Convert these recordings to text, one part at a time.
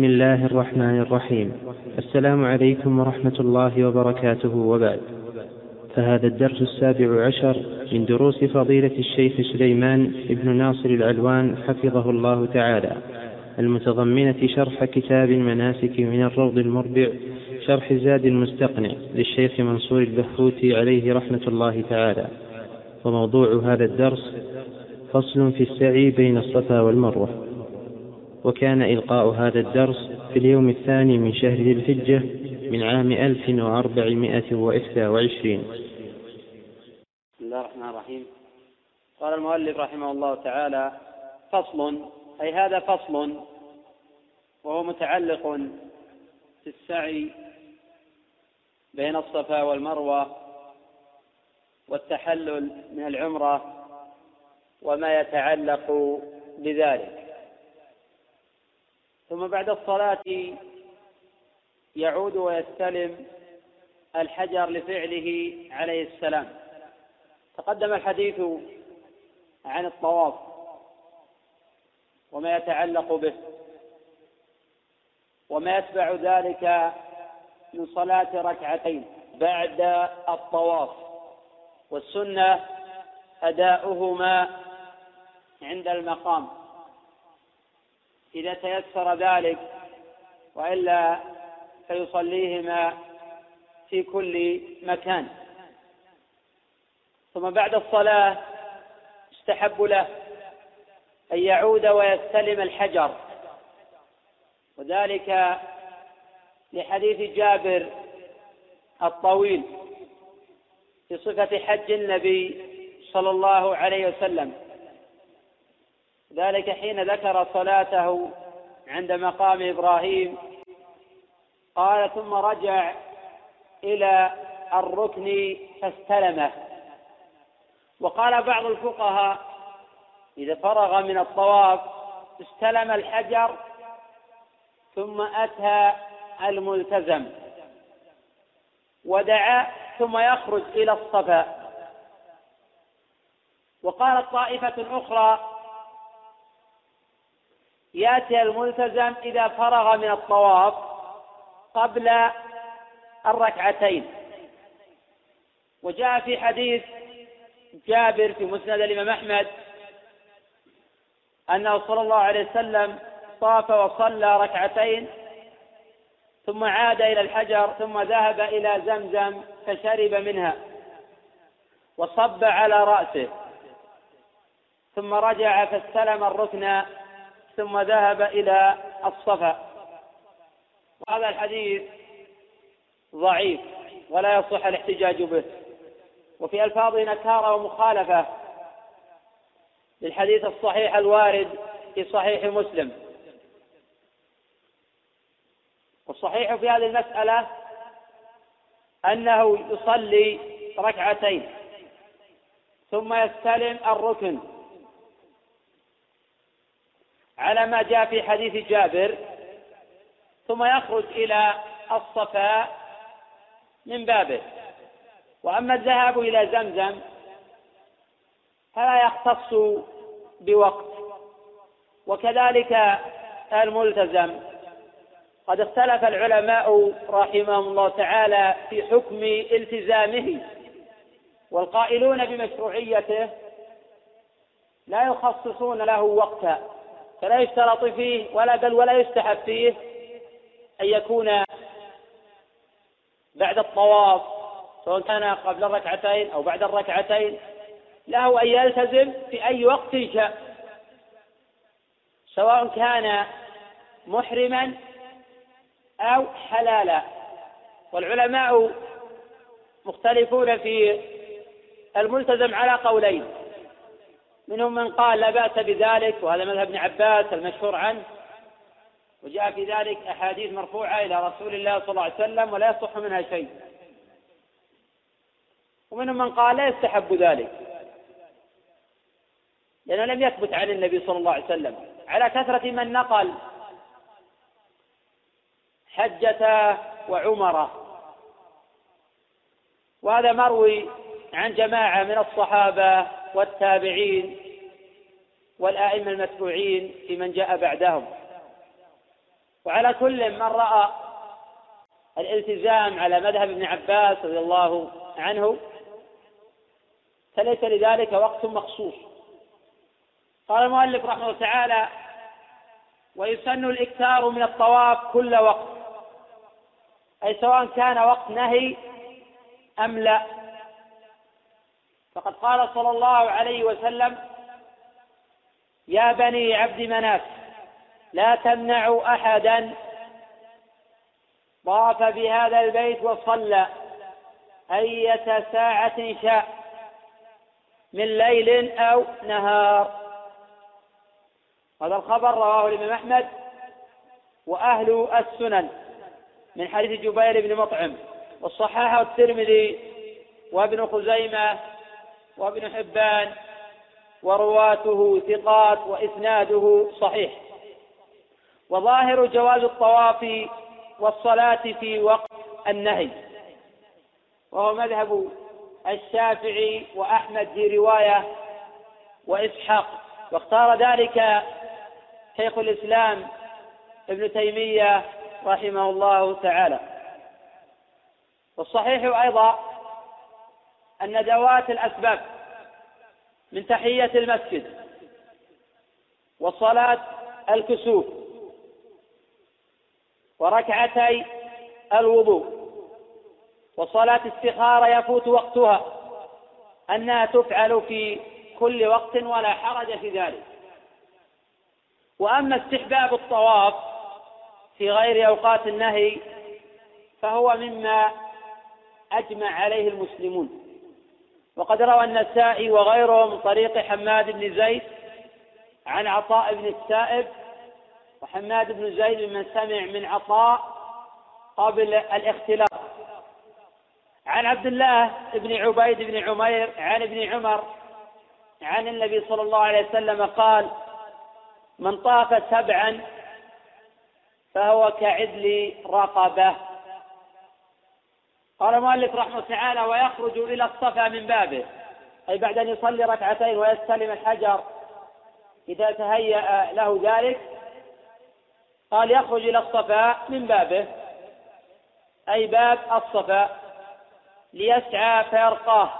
بسم الله الرحمن الرحيم. السلام عليكم ورحمة الله وبركاته وبعد. فهذا الدرس السابع عشر من دروس فضيلة الشيخ سليمان بن ناصر العلوان حفظه الله تعالى. المتضمنة شرح كتاب المناسك من الروض المربع شرح زاد المستقنع للشيخ منصور البهوتي عليه رحمة الله تعالى. وموضوع هذا الدرس فصل في السعي بين الصفا والمروة. وكان إلقاء هذا الدرس في اليوم الثاني من شهر ذي الحجة من عام 1421 بسم الله الرحمن الرحيم. قال المؤلف رحمه الله تعالى فصل أي هذا فصل وهو متعلق في السعي بين الصفا والمروة والتحلل من العمرة وما يتعلق بذلك. ثم بعد الصلاة يعود ويستلم الحجر لفعله عليه السلام. تقدم الحديث عن الطواف وما يتعلق به وما يتبع ذلك من صلاة ركعتين بعد الطواف. والسنة أداؤهما عند المقام. إذا تيسر ذلك وإلا فيصليهما في كل مكان. ثم بعد الصلاة استحب له أن يعود ويستلم الحجر. وذلك لحديث جابر الطويل في صفة حج النبي صلى الله عليه وسلم. ذلك حين ذكر صلاته عند مقام إبراهيم. قال ثم رجع إلى الركن فاستلمه. وقال بعض الفقهاء إذا فرغ من الطواف استلم الحجر ثم أتى الملتزم. ودعا ثم يخرج إلى الصفا. وقالت طائفة أخرى يأتي الملتزم إذا فرغ من الطواف قبل الركعتين. وجاء في حديث جابر في مسند الإمام أحمد أنه صلى الله عليه وسلم طاف وصلى ركعتين ثم عاد إلى الحجر ثم ذهب إلى زمزم فشرب منها وصب على رأسه ثم رجع فاستلم الركن ثم ذهب إلى الصفا. وهذا الحديث ضعيف ولا يصح الاحتجاج به. وفي ألفاظ نكارة ومخالفة للحديث الصحيح الوارد في صحيح مسلم. والصحيح في هذه المسألة أنه يصلي ركعتين ثم يستلم الركن. على ما جاء في حديث جابر ثم يخرج إلى الصفاء من بابه. وأما الذهاب إلى زمزم فلا يختص بوقت. وكذلك الملتزم. قد اختلف العلماء رحمهم الله تعالى في حكم التزامه والقائلون بمشروعيته لا يخصصون له وقتا. فلا يشترط فيه ولا بل ولا يستحب فيه أن يكون بعد الطواف سواء كان قبل الركعتين أو بعد الركعتين له أن يلتزم في أي وقت شاء. سواء كان محرما أو حلالا. والعلماء مختلفون في الملتزم على قولين. منهم من قال لا بأس بذلك وهذا مذهب ابن عباس المشهور عنه. وجاء في ذلك أحاديث مرفوعة إلى رسول الله صلى الله عليه وسلم ولا يصح منها شيء. ومنهم من قال لا يستحب ذلك لأنه لم يثبت عن النبي صلى الله عليه وسلم. على كثرة من نقل حجة وعمرة وهذا مروي عن جماعة من الصحابة والتابعين والآئمة المتبوعين في من جاء بعدهم. وعلى كل من رأى الالتزام على مذهب ابن عباس رضي الله عنه فليس لذلك وقت مخصوص. قال المؤلف رحمه الله تعالى ويسن الإكثار من الطواف كل وقت أي سواء كان وقت نهي أم لا. فقد قال صلى الله عليه وسلم يا بني عبد مناف لا تمنعوا أحدا طاف بهذا البيت وصلى أية ساعة شاء من ليل أو نهار. هذا الخبر رواه الإمام أحمد وأهل السنن من حديث جبير بن مطعم والصحاح الترمذي وابن خزيمة وابن حبان ورواته ثقات وإسناده صحيح. وظاهر جواز الطواف والصلاة في وقت النهي. وهو مذهب الشافعي وأحمد في رواية وإسحاق. واختار ذلك شيخ الإسلام ابن تيمية رحمه الله تعالى. والصحيح أيضا أن ذوات الأسباب من تحية المسجد وصلاة الكسوف وركعتي الوضوء وصلاة استخارة يفوت وقتها أنها تفعل في كل وقت ولا حرج في ذلك. وأما استحباب الطواف في غير أوقات النهي فهو مما أجمع عليه المسلمون. وقد روى النسائي وغيره من طريق حماد بن زيد عن عطاء بن السائب وحماد بن زيد ممن سمع من عطاء قبل الاختلاف. عن عبد الله بن عبيد بن عمير عن ابن عمر عن النبي صلى الله عليه وسلم قال من طاف سبعا فهو كعدل رقبة. قال المؤلف رحمه تعالى ويخرج إلى الصفا من بابه. أي بعد أن يصلي ركعتين ويستلم الحجر إذا تهيأ له ذلك قال يخرج إلى الصفا من بابه. أي باب الصفا ليسعى فيرقاه.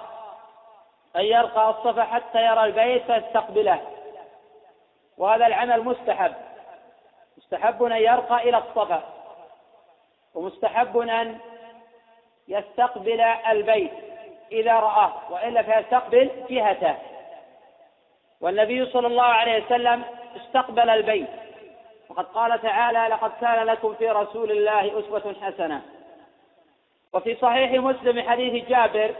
أي يرقى الصفا حتى يرى البيت فيستقبله. وهذا العمل مستحب. مستحب أن يرقى إلى الصفا. ومستحب أن يستقبل البيت إذا رآه وإلا فيستقبل جهته. والنبي صلى الله عليه وسلم استقبل البيت. وقد قال تعالى لقد كان لكم في رسول الله أسوة حسنة. وفي صحيح مسلم حديث جابر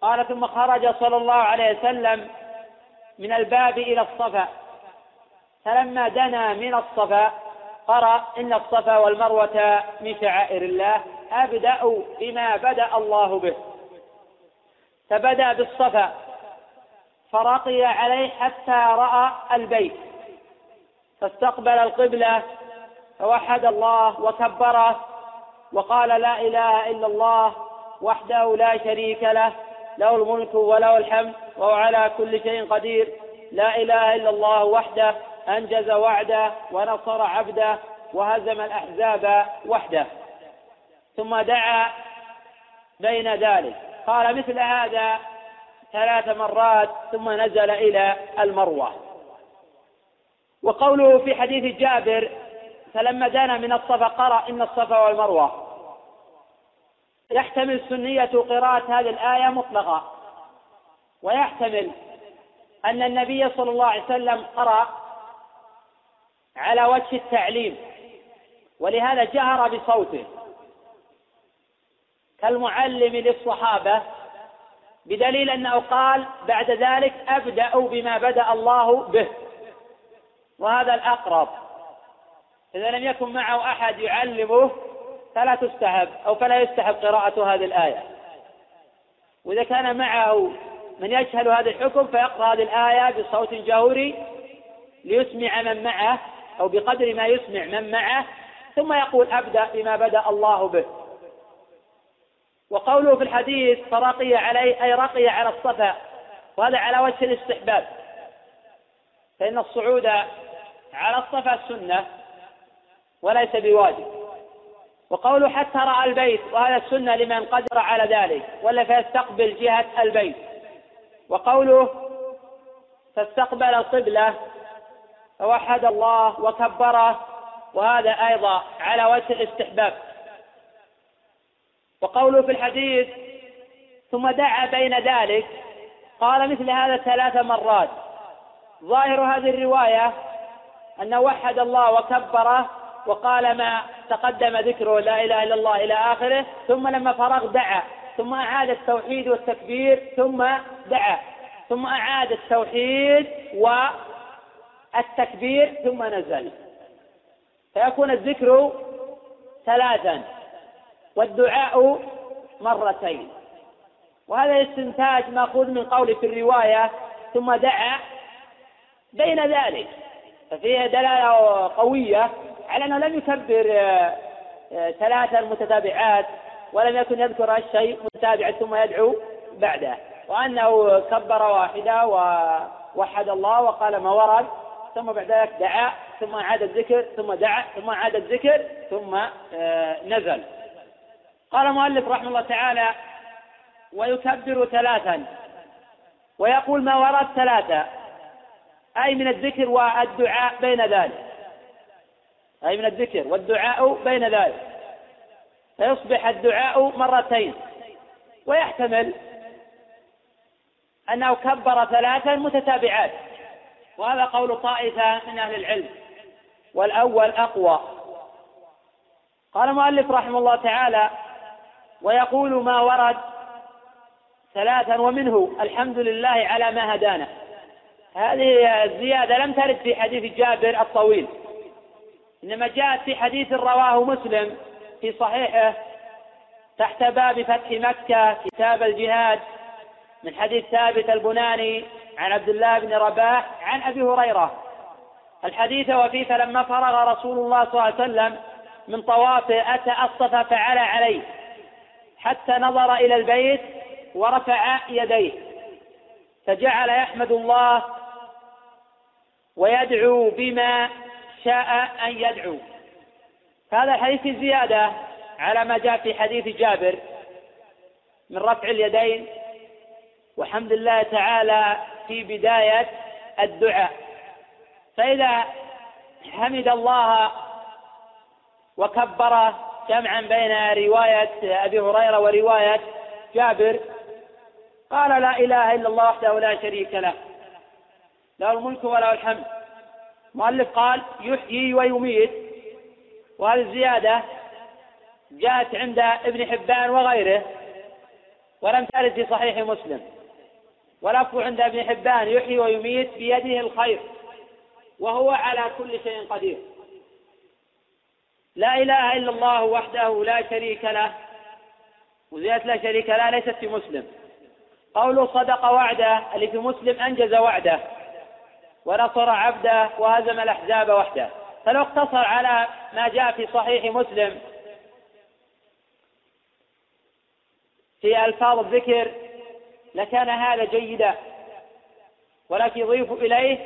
قال ثم خرج صلى الله عليه وسلم من الباب إلى الصفا فلما دنا من الصفا قرأ إن الصفا والمروة من شعائر الله أبدأ بما بدأ الله به. فبدأ بالصفا فرقي عليه حتى رأى البيت فاستقبل القبلة فوحد الله وكبره وقال لا إله إلا الله وحده لا شريك له له الملك وله الحمد وهو على كل شيء قدير لا إله إلا الله وحده أنجز وعده ونصر عبده وهزم الأحزاب وحده. ثم دعا بين ذلك. قال مثل هذا ثلاث مرات ثم نزل إلى المروة. وقوله في حديث جابر فلما دنا من الصفا قرأ إن الصفا والمروة. يحتمل سنية قراءة هذه الآية مطلقة. ويحتمل أن النبي صلى الله عليه وسلم قرأ على وجه التعليم. ولهذا جهر بصوته. كالمعلم للصحابة بدليل أنه قال بعد ذلك أبدأ بما بدأ الله به. وهذا الأقرب. إذا لم يكن معه أحد يعلمه فلا تستحب أو فلا يستحب قراءة هذه الآية. وإذا كان معه من يجهل هذا الحكم فيقرأ هذه الآية بصوت جهوري ليسمع من معه. أو بقدر ما يسمع من معه ثم يقول أبدأ بما بدأ الله به. وقوله في الحديث فرقي عليه أي رقي على الصفا وهذا على وجه الاستحباب. فإن الصعود على الصفا سنة وليس بواجب. وقوله حتى رأى البيت وهذا السنة لمن قدر على ذلك ولا فيستقبل جهة البيت. وقوله فاستقبل القبلة فوحد الله وكبره وهذا أيضا على وجه الاستحباب. وقوله في الحديث ثم دعا بين ذلك قال مثل هذا ثلاث مرات. ظاهر هذه الرواية أنه وحد الله وكبره وقال ما تقدم ذكره لا إله إلا الله إلى آخره ثم لما فرغ دعا ثم أعاد التوحيد والتكبير ثم دعا ثم أعاد التوحيد والتكبير ثم نزل. فيكون الذكر ثلاثا والدعاء مرتين. وهذا استنتاج مأخوذ من قوله في الرواية ثم دعا بين ذلك. ففيه دلالة قوية على أنه لم يكبر آه، ثلاثا متتابعات ولم يكن يذكر الشيء متابعا ثم يدعو بعده. وأنه كبر واحدة ووحد الله وقال ما ورد. ثم بعد ذلك دعا ثم أعاد الذكر ثم دعا ثم أعاد الذكر ثم آه، نزل. قال المؤلف رحمه الله تعالى ويكبر ثلاثا ويقول ما ورد ثلاثة أي من الذكر والدعاء بين ذلك. أي من الذكر والدعاء بين ذلك. فيصبح الدعاء مرتين. ويحتمل أنه كبر ثلاثا متتابعات. وهذا قول طائفة من أهل العلم. والأول أقوى. قال المؤلف رحمه الله تعالى ويقول ما ورد ثلاثا ومنه الحمد لله على ما هدانا. هذه الزيادة لم ترد في حديث جابر الطويل إنما جاءت في حديث رواه مسلم في صحيحه تحت باب فتح مكة كتاب الجهاد من حديث ثابت البناني عن عبد الله بن رباح عن أبي هريرة. الحديث وفيه فلما فرغ رسول الله صلى الله عليه وسلم من طوافه أتى الصفا فعلى عليه حتى نظر إلى البيت ورفع يديه. فجعل يحمد الله ويدعو بما شاء أن يدعو. هذا الحديث زيادة على ما جاء في حديث جابر من رفع اليدين. وحمد الله تعالى في بداية الدعاء. فإذا حمد الله وكبر جمعا بين رواية أبي هريرة ورواية جابر قال لا إله إلا الله وحده لا شريك له له الملك وله الحمد. مؤلف قال يحيي ويميت وهذه الزيادة جاءت عند ابن حبان وغيره ولم ترد في صحيح مسلم. ولفظ عند ابن حبان يحيي ويميت بيده الخير وهو على كل شيء قدير. لا إله إلا الله وحده لا شريك له وزيادة لا شريك له ليست في مسلم. قوله صدق وعده اللي في مسلم أنجز وعده ونصر عبده وهزم الأحزاب وحده. فلو اقتصر على ما جاء في صحيح مسلم في ألفاظ الذكر لكان هذا جيدا. ولكن يضيف إليه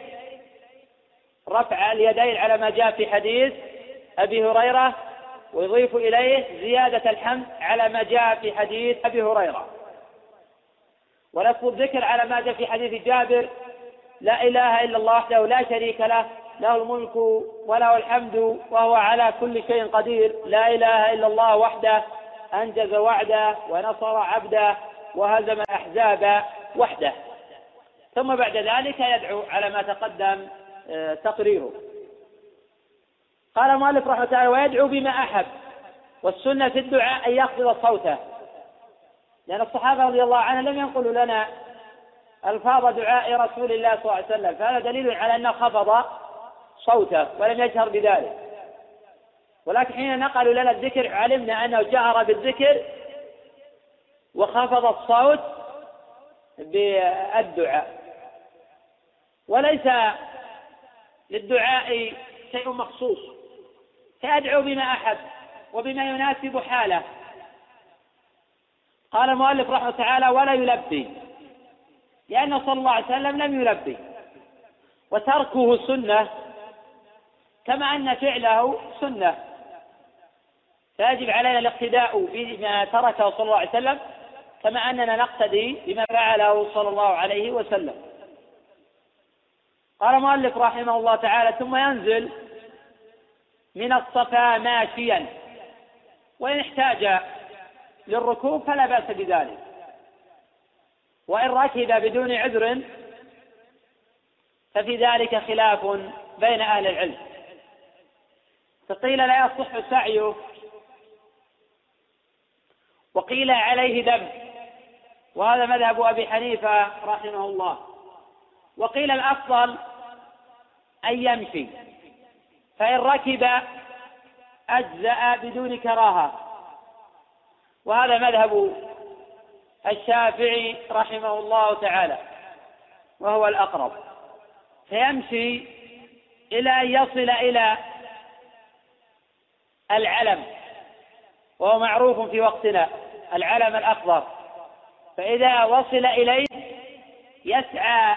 رفع اليدين على ما جاء في حديث أبي هريرة ويضيف إليه زيادة الحمد على ما جاء في حديث أبي هريرة. ولفظ الذكر على ما جاء في حديث جابر لا إله إلا الله وحده لا شريك له له الملك وله الحمد وهو على كل شيء قدير. لا إله إلا الله وحده أنجز وعده ونصر عبده. وهزم الأحزاب وحده. ثم بعد ذلك يدعو على ما تقدم آه، تقريره. قال المؤلف رحمه الله ويدعو بما أحب والسنة في الدعاء أن يخفض صوته. لأن الصحابة رضي الله عنهم لم ينقلوا لنا ألفاظ دعاء رسول الله صلى الله عليه وسلم فهذا دليل على أنه خفض صوته ولم يجهر بذلك. ولكن حين نقلوا لنا الذكر علمنا أنه جهر بالذكر وخفض الصوت بالدعاء. وليس للدعاء شيء مخصوص. فأدعو بما أحب وبما يناسب حاله. قال المؤلف رحمه تعالى ولا يلبي. لأنه صلى الله عليه وسلم لم يلبي. وتركه سنة كما أن فعله سنة. فيجب علينا الاقتداء بما تركه صلى الله عليه وسلم كما أننا نقتدي بما فعله صلى الله عليه وسلم. قال المؤلف رحمه الله تعالى ثم ينزل من الصفا ماشيا وإن احتاج للركوب فلا بأس بذلك. وإن ركب بدون عذر ففي ذلك خلاف بين أهل العلم. فقيل لا يصح سعيه وقيل عليه دم وهذا مذهب أبي حنيفة رحمه الله. وقيل الأفضل أن يمشي فإن ركب أجزأ بدون كراهة. وهذا مذهب الشافعي رحمه الله تعالى وهو الأقرب. فيمشي إلى أن يصل إلى العلم وهو معروف في وقتنا العلم الأخضر فإذا وصل إليه يسعى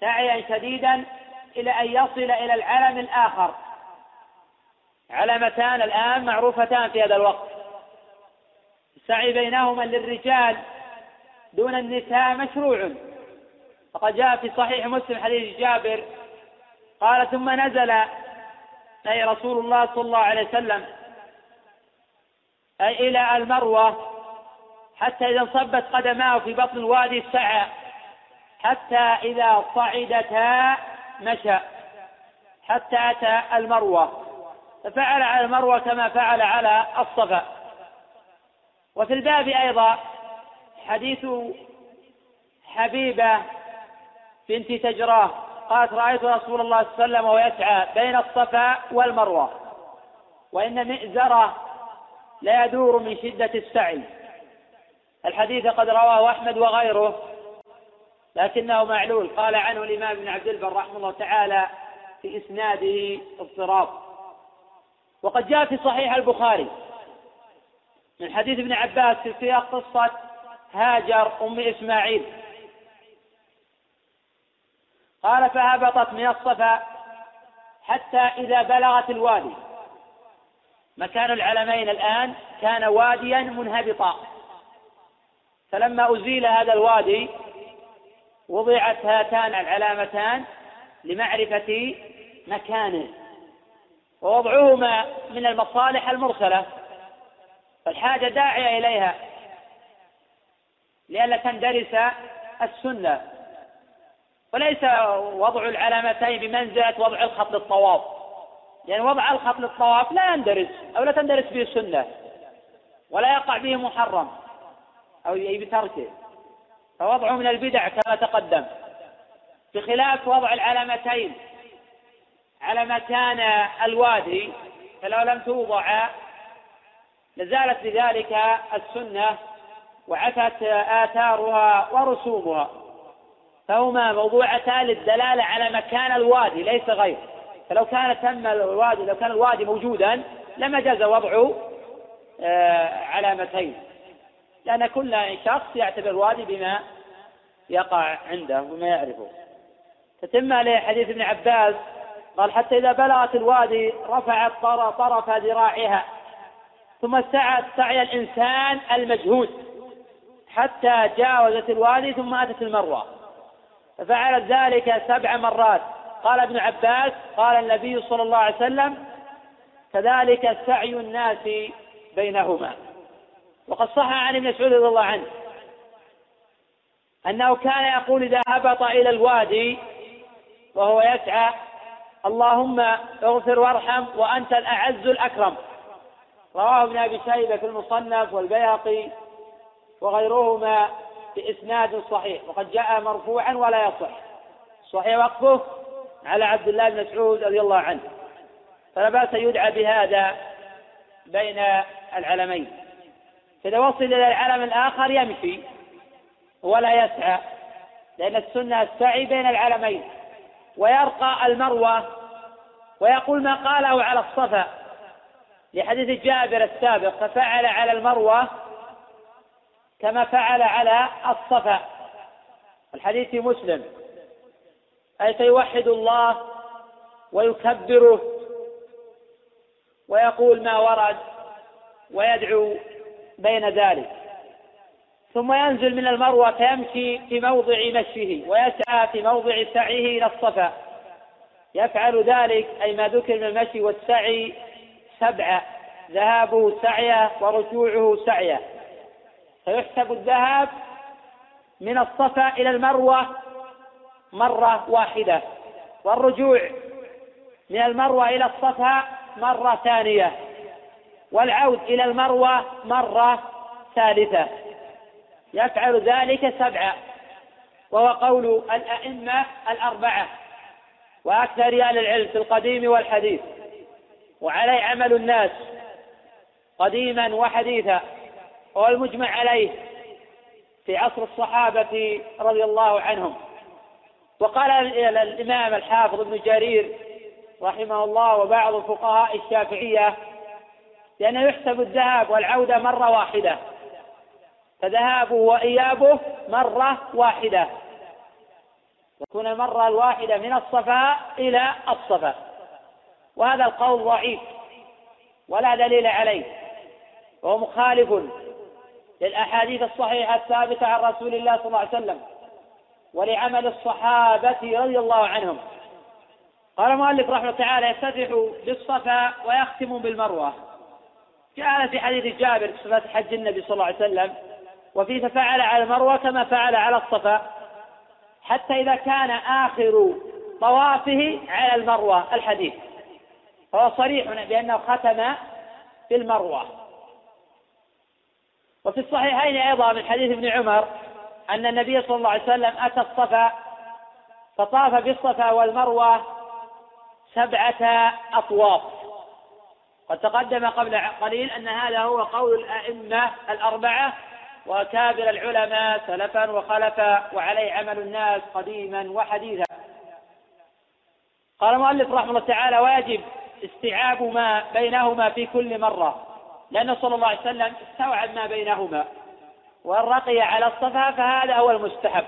سعيا شديدا إلى أن يصل إلى العلم الآخر. علامتان الآن معروفتان في هذا الوقت. السعي بينهما للرجال دون النساء مشروع. فقد جاء في صحيح مسلم حديث جابر قال ثم نزل أي رسول الله صلى الله عليه وسلم أي إلى المروة حتى إذا انصبت قدماه في بطن الوادي سعى. حتى إذا صعدتا مشى. حتى أتى المروة. ففعل على المروة كما فعل على الصفا. وفي الباب أيضا حديث حبيبة بنت تجراه. قالت رأيت رسول الله صلى الله عليه وسلم وهو يسعى بين الصفا والمروة. وإن مئزرة لا يدور من شدة السعي. الحديث قد رواه أحمد وغيره لكنه معلول. قال عنه الإمام ابن عبد البر رحمه الله تعالى في إسناده اضطراب. وقد جاء في صحيح البخاري من حديث ابن عباس في سياق قصة هاجر أم إسماعيل. قال فهبطت من الصفا حتى إذا بلغت الوادي. مكان العلمين الآن كان واديا منهبطا. فلما أزيل هذا الوادي وضعت هاتان العلامتان لمعرفة مكانه ووضعهما من المصالح المرسلة فالحاجة داعية إليها لئلا تندرس السنة. وليس وضع العلامتين بمنزلة وضع الخط للطواف. لأن يعني وضع الخط للطواف لا يندرس أو لا تندرس به السنة ولا يقع به محرم. أو بتركه فوضعه من البدع كما تقدم. بخلاف وضع العلامتين. على مكان الوادي فلو لم توضع لزالت بذلك السنة وعفت آثارها ورسومها. فهما موضوعتان للدلالة على مكان الوادي ليس غير. فلو كان تم الوادي لو كان الوادي موجودا لما جاز وضع آه، علامتين. لأن كل شخص يعتبر الوادي بما يقع عنده وما يعرفه. تتم عليه حديث ابن عباس قال حتى إذا بلغت الوادي رفعت طرف ذراعها ثم سعت سعي الإنسان المجهود حتى جاوزت الوادي ثم أتت المروة. ففعلت ذلك سبع مرات. قال ابن عباس قال النبي صلى الله عليه وسلم كذلك سعي الناس بينهما. وقد صح عن ابن مسعود رضي الله عنه أنه كان يقول إذا هبط إلى الوادي وهو يسعى اللهم اغفر وارحم وأنت الأعز الأكرم. رواه ابن أبي شيبة في المصنف والبيهقي وغيرهما بإسناد صحيح وقد جاء مرفوعا ولا يصح. صحيح وقفه على عبد الله بن مسعود رضي الله عنه. فلا بأس يدعى بهذا بين العلمين. فإذا وصل إلى العلم الآخر يمشي ولا يسعى لأن السنة السعي بين العلمين ويرقى المروة ويقول ما قاله على الصفا لحديث جابر السابق ففعل على المروة كما فعل على الصفا. الحديث في مسلم. أي فيوحد الله ويكبره ويقول ما ورد ويدعو بين ذلك. ثم ينزل من المروة فيمشي في موضع مشيه ويسعى في موضع سعيه إلى الصفا. يفعل ذلك أي ما ذكر من المشي والسعي سبعة ذهابه سعيه ورجوعه سعيه. فيحسب الذهاب من الصفا إلى المروة مرة واحدة والرجوع من المروة إلى الصفا مرة ثانية. والعود إلى المروة مرة ثالثة. يفعل ذلك سبعة. وهو قول الأئمة الأربعة. وأكثر أهل العلم في القديم والحديث. وعليه عمل الناس. قديما وحديثا. وهو المجمع عليه في عصر الصحابة رضي الله عنهم. وقال الإمام الحافظ ابن جرير رحمه الله وبعض فقهاء الشافعية لأنه يحسب الذهاب والعودة مرة واحدة. فذهابه وإيابه مرة واحدة. تكون المرة الواحدة من الصفا إلى الصفا وهذا القول ضعيف. ولا دليل عليه. وهو مخالف للأحاديث الصحيحة الثابتة عن رسول الله صلى الله عليه وسلم ولعمل الصحابة رضي الله عنهم. قال المؤلف رحمه الله تعالى يفتتح بالصفا ويختم بالمروة. جاء في حديث جابر في صفة حج النبي صلى الله عليه وسلم وفي ففعل على المروة كما فعل على الصفا حتى إذا كان آخر طوافه على المروة الحديث. فهو صريح بأنه ختم في المروة. وفي الصحيحين أيضا من حديث ابن عمر أن النبي صلى الله عليه وسلم أتى الصفا فطاف بالصفا والمروة سبعة أطواف. قد تقدم قبل قليل أن هذا هو قول الأئمة الأربعة وأكابر العلماء سلفا وخلفا وعليه عمل الناس قديما وحديثا. قال المؤلف رحمه الله تعالى واجب استيعاب ما بينهما في كل مرة لأنه صلى الله عليه وسلم استوعب ما بينهما وإن رقي على الصفا فهذا هو المستحب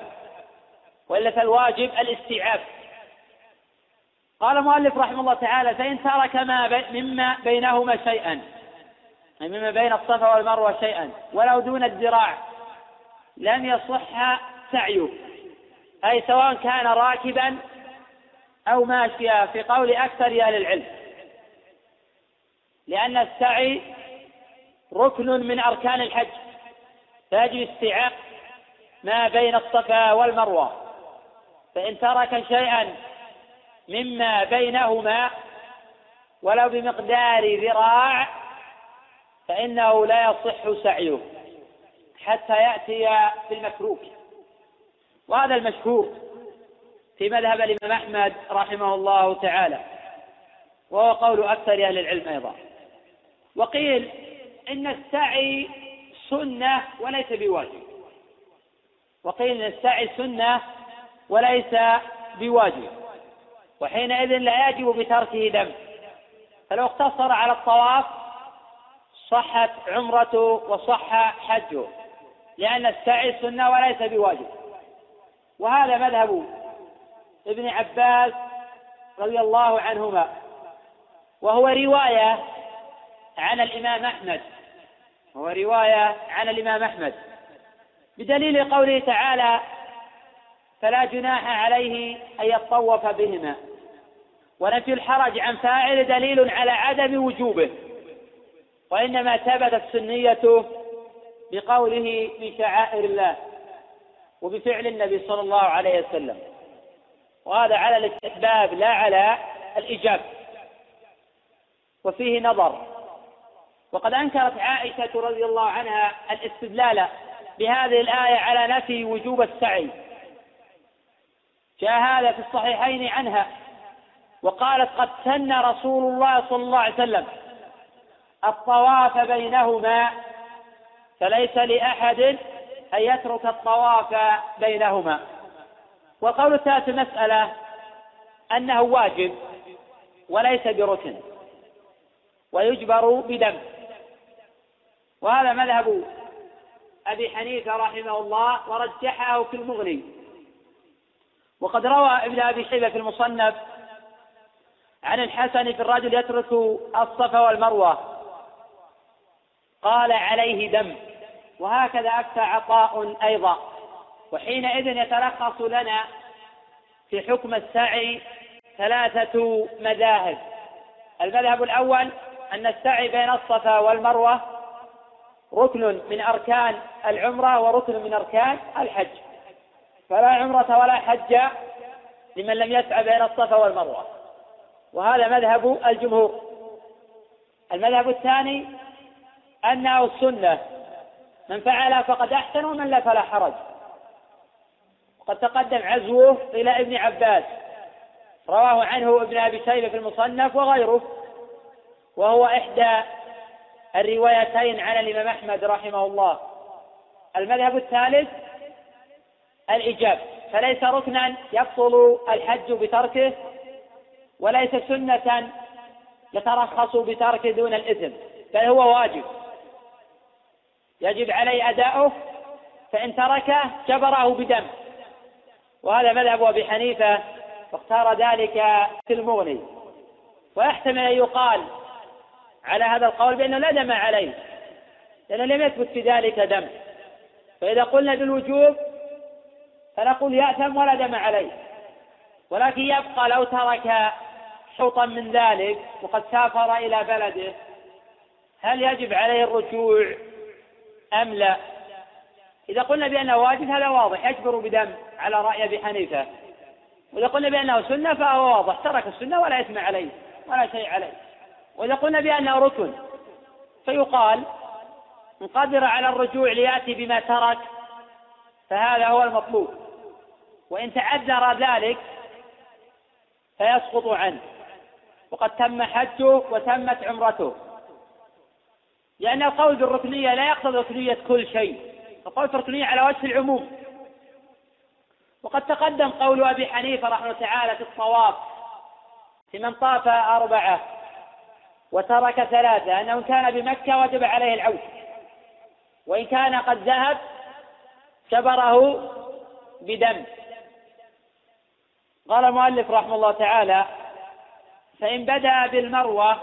وإلا فالواجب الاستيعاب. قال المؤلف رحمه الله تعالى فإن ترك ما بي مما بينهما شيئا أي مما بين الصفا والمروة شيئا ولو دون الذراع لم يصح سعيه. أي سواء كان راكبا أو ماشيا في قول أكثر أهل العلم. لأن السعي ركن من أركان الحج. فيجب استيعاب ما بين الصفا والمروة. فإن ترك شيئا مما بينهما ولو بمقدار ذراع فإنه لا يصح سعيه حتى يأتي بالمتروك وهذا المشهور في مذهب الإمام أحمد رحمه الله تعالى وهو قول أكثر أهل العلم أيضا. وقيل إن السعي سنة وليس بواجب. وقيل إن السعي سنة وليس بواجب. وحينئذ لا يجب بتركه دم. فلو اقتصر على الطواف صحت عمرته وصح حجه لأن السعي سنة وليس بواجب. وهذا مذهب ابن عباس رضي الله عنهما. وهو رواية عن الإمام أحمد. وهو رواية عن الإمام أحمد. بدليل قوله تعالى فلا جناح عليه أن يطوف بهما. ونفي الحرج عن فاعل دليل على عدم وجوبه. وإنما ثبتت سنيته بقوله من شعائر الله وبفعل النبي صلى الله عليه وسلم. وهذا على الاستحباب لا على الإيجاب. وفيه نظر. وقد أنكرت عائشة رضي الله عنها الاستدلال بهذه الآية على نفي وجوب السعي. جاء هذا في الصحيحين عنها وقالت قد سن رسول الله صلى الله عليه وسلم الطواف بينهما فليس لأحد أن يترك الطواف بينهما. والقول الثالث المسألة أنه واجب وليس بركن ويجبر بدم. وهذا مذهب أبي حنيفة رحمه الله ورجحه في المغني. وقد روى ابن أبي شيبة في المصنف عن الحسن في الرجل يترك الصفا والمروة. قال عليه دم. وهكذا أفتى عطاء أيضا. وحينئذ يتلخص لنا في حكم السعي ثلاثة مذاهب. المذهب الأول أن السعي بين الصفا والمروة ركن من أركان العمرة وركن من أركان الحج. فلا عمرة ولا حج لمن لم يسعى بين الصفا والمروة. وهذا مذهب الجمهور. المذهب الثاني أنه السنة. من فعل فقد أحسن ومن لا فلا حرج. وقد تقدم عزوه إلى ابن عباس. رواه عنه ابن أبي شيبة في المصنف وغيره. وهو إحدى الروايتين عن الإمام أحمد رحمه الله. المذهب الثالث الإجاب فليس ركنا يبطل الحج بتركه وليس سنة يترخص بتركه دون الإثم بل هو واجب. يجب عليه أداؤه فإن تركه جبره بدم. وهذا مذهب أبي حنيفة واختار ذلك في المغني. ويحتمل أن يقال على هذا القول بأنه لا دم عليه لأنه لم يثبت في ذلك دم. فإذا قلنا بالوجوب فنقول يأثم ولا دم عليه. ولكن يبقى لو ترك حوطا من ذلك وقد سافر إلى بلده هل يجب عليه الرجوع أم لا؟ إذا قلنا بأنه واجب هذا واضح يجبر بدم على رأي أبي حنيفة. وإذا قلنا بأنه سنة فهو واضح ترك السنة ولا إثم عليه ولا شيء عليه. وإذا قلنا بأنه ركن فيقال إن قدر على الرجوع ليأتي بما ترك فهذا هو المطلوب. وإن تعذر ذلك فيسقط عنه. وقد تم حجه وتمت عمرته. لأن القول بالركنية لا يقتضي ركنية كل شيء. القول بالركنية على وجه العموم. وقد تقدم قول أبي حنيفة رحمه الله تعالى في الطواف في من طاف أربعة وترك ثلاثة أنه كان بمكة وجب عليه العود وإن كان قد ذهب جبره بدم. قال المؤلف رحمه الله تعالى فإن بدأ بالمروة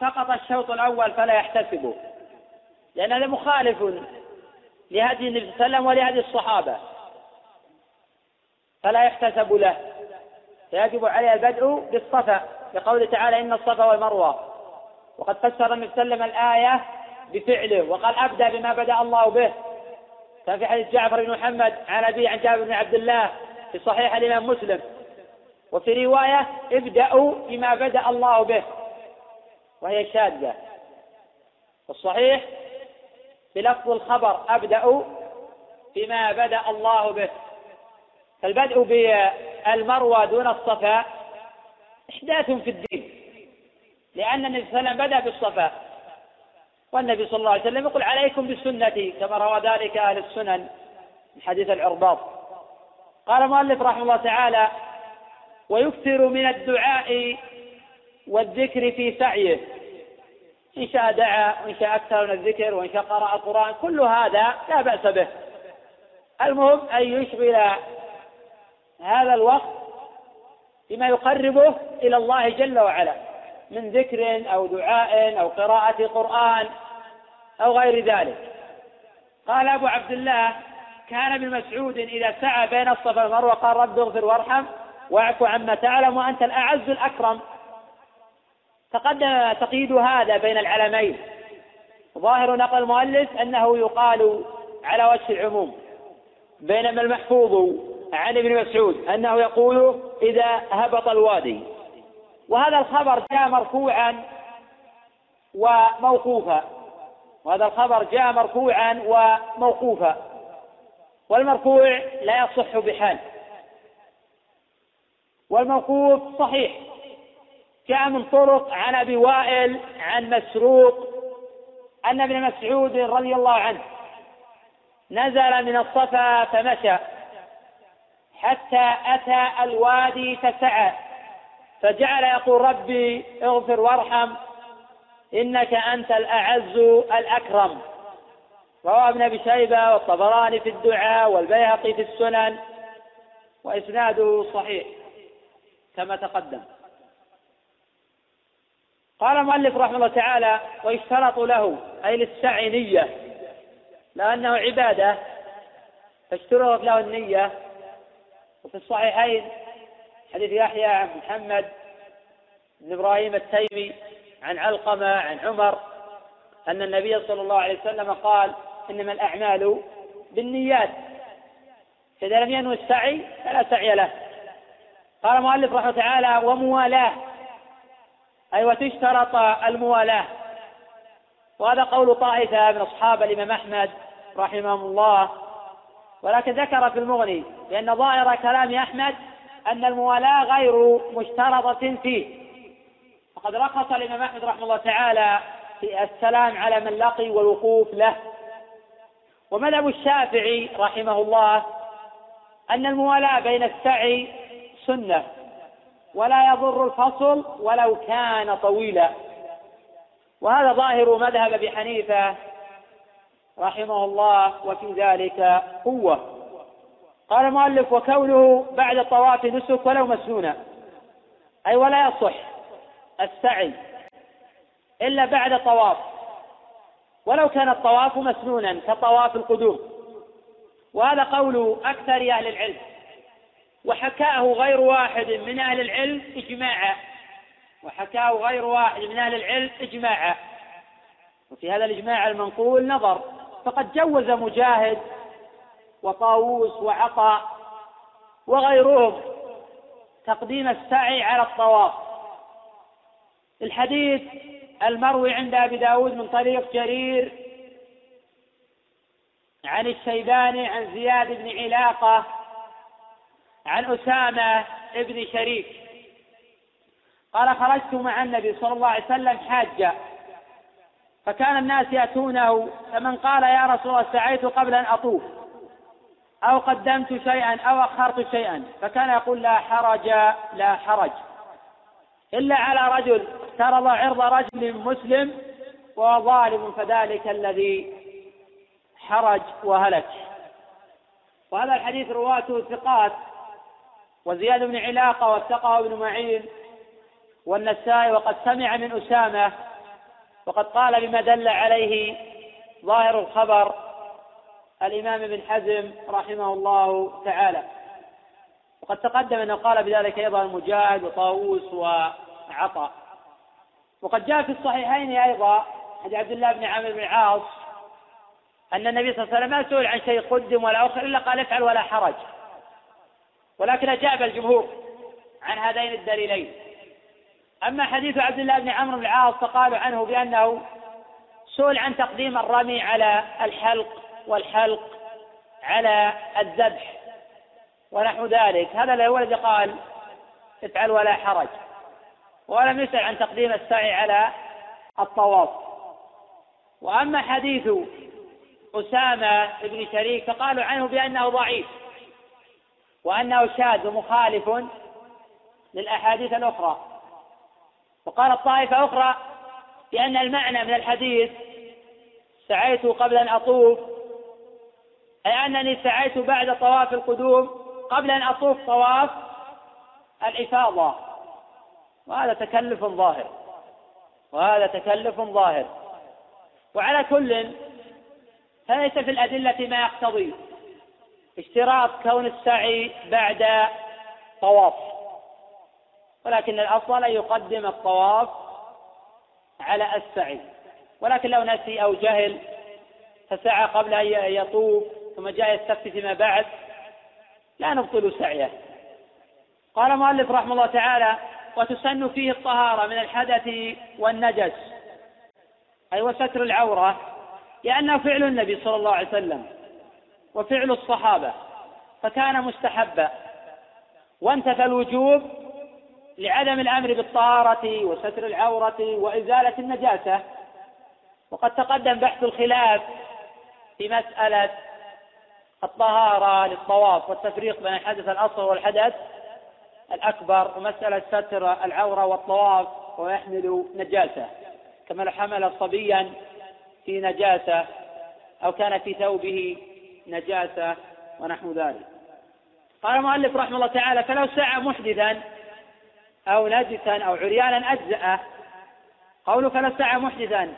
سقط الشوط الأول فلا يحتسبه لأن هذا مخالف لهدي النبي صلى الله عليه وسلم ولهدي الصحابة. فلا يحتسب له. فيجب عليه البدء بالصفا بقوله تعالى إن الصفا والمروة. وقد فسر النبي صلى الله عليه وسلم الآية بفعله وقال أبدأ بما بدأ الله به. كان في حديث جعفر بن محمد عن أبي عن جابر بن عبد الله في صحيح الإمام مسلم. وفي رواية ابدأوا بما بدأ الله به. وهي شاذة. الصحيح بلفظ الخبر أبدأ بما بدأ الله به. فالبدء بالمروى دون الصفا إحداث في الدين لأن النبي صلى الله عليه وسلم بدأ بالصفا والنبي صلى الله عليه وسلم يقول عليكم بسنتي كما روى ذلك أهل السنن من حديث العرباط قال المؤلف رحمه الله تعالى ويكثر من الدعاء والذكر في سعيه. إن شاء دعا وإن شاء أكثر من الذكر وإن شاء قرأ القرآن كل هذا لا بأس به. المهم أن يشغل هذا الوقت بما يقربه إلى الله جل وعلا من ذكر أو دعاء أو قراءة قرآن أو غير ذلك. قال أبو عبد الله كان ابن مسعود إذا سعى بين الصفا والمروة قال رب اغفر وارحم واعف عما تعلم وأنت الأعز الأكرم. تقدم تقييد هذا بين العلمين. ظاهر نقل المؤلف أنه يقال على وجه العموم بينما المحفوظ عن ابن مسعود أنه يقول إذا هبط الوادي. وهذا الخبر جاء مرفوعا وموقوفا. وهذا الخبر جاء مرفوعا وموقوفا. والمرفوع لا يصح بحال. والموقوف صحيح. جاء من طرق عن أبي وائل عن مسروق أن ابن مسعود رضي الله عنه نزل من الصفا فمشى حتى أتى الوادي فسعى فجعل يقول ربي اغفر وارحم إنك أنت الأعز الأكرم. رواه ابن أبي شيبة والطبراني في الدعاء والبيهقي في السنن وإسناده صحيح. كما تقدم. قال المؤلف رحمه الله تعالى ويشترط له أي للسعي نية لأنه عبادة فاشترط له النية. وفي الصحيحين حديث يحيى عن محمد بن إبراهيم التيمي عن علقمة عن عمر أن النبي صلى الله عليه وسلم قال إنما الأعمال بالنيات فإذا لم ينوي السعي فلا سعي له. قال المؤلف رحمه تعالى وموالاة. أي وتشترط الموالاة. وهذا قول طائفة من أصحاب الإمام أحمد رحمهم الله. ولكن ذكر في المغني لأن ظاهر كلام أحمد أن الموالاة غير مشترطة فيه. فقد رخص الإمام أحمد رحمه الله تعالى في السلام على من لقي والوقوف له. ومذهب الشافعي رحمه الله أن الموالاة بين السعي سنة ولا يضر الفصل ولو كان طويلا. وهذا ظاهر مذهب أبي حنيفة رحمه الله وفي ذلك قوة. قال المؤلف وكونه بعد الطواف نسك ولو مسنونا. أي ولا يصح السعي إلا بعد الطواف ولو كان الطواف مسنونا كطواف القدوم. وهذا قول أكثر أهل العلم. وحكاه غير واحد من أهل العلم إجماعا. وحكاه غير واحد من أهل العلم إجماعا. وفي هذا الإجماع المنقول نظر. فقد جوز مجاهد وطاووس وعطاء وغيرهم تقديم السعي على الطواف. الحديث المروي عند أبي داود من طريق جرير عن الشيباني عن زياد بن علاقة عن أسامة ابن شريك. قال خرجت مع النبي صلى الله عليه وسلم حاجة. فكان الناس يأتونه فمن قال يا رسول الله سعيت قبل أن أطوف. أو قدمت شيئا أو أخرت شيئا. فكان يقول لا حرج لا حرج. إلا على رجل افترض عرض رجل مسلم وهو ظالم فذلك الذي حرج وهلك. وهذا الحديث رواته ثقات. وزياد بن علاقة وثقه ابن معين والنسائي وقد سمع من أسامة وقد قال بما دل عليه ظاهر الخبر الإمام ابن حزم رحمه الله تعالى. وقد تقدم أنه قال بذلك أيضا مجاهد وطاووس وعطاء. وقد جاء في الصحيحين أيضا حديث عبد الله بن عامر بن العاص أن النبي صلى الله عليه وسلم ما سئل عن شيء قدم ولا أخر إلا قال افعل ولا حرج. ولكن أجاب الجمهور عن هذين الدليلين. أما حديث عبد الله بن عمرو بن العاص فقالوا عنه بأنه سئل عن تقديم الرمي على الحلق والحلق على الذبح ونحو ذلك. هذا هو الذي قال افعل ولا حرج. ولم يسأل عن تقديم السعي على الطواف. وأما حديث أسامة بن شريك فقالوا عنه بأنه ضعيف. وأنه شاذ مخالف للأحاديث الأخرى. وقالت طائفة أخرى بأن المعنى من الحديث سعيت قبل أن أطوف أي أنني سعيت بعد طواف القدوم قبل أن أطوف طواف الإفاضة. وهذا تكلف ظاهر. وهذا تكلف ظاهر. وعلى كل فليس في الأدلة ما يقتضي. اشتراط كون السعي بعد طواف. ولكن الأفضل أن يقدم الطواف على السعي. ولكن لو نسي أو جهل فسعى قبل أن يطوف ثم جاء يستفتي فيما بعد لا نبطل سعيه. قال المؤلف رحمه الله تعالى وتسن فيه الطهارة من الحدث والنجس. أي وستر العورة لأنه فعل النبي صلى الله عليه وسلم. وفعل الصحابة فكان مستحبا. وانتفى الوجوب لعدم الأمر بالطهارة وستر العورة وإزالة النجاسة. وقد تقدم بحث الخلاف في مسألة الطهارة للطواف والتفريق بين الحدث الأصغر والحدث الأكبر ومسألة ستر العورة والطواف ويحمل نجاسة. كما لو حمل صبيا في نجاسة أو كان في ثوبه نجاسة ونحو ذلك. قال المؤلف رحمه الله تعالى فلو سعى محدثا أو نجسا أو عريانا أجزأه قوله فلو سعى محدثا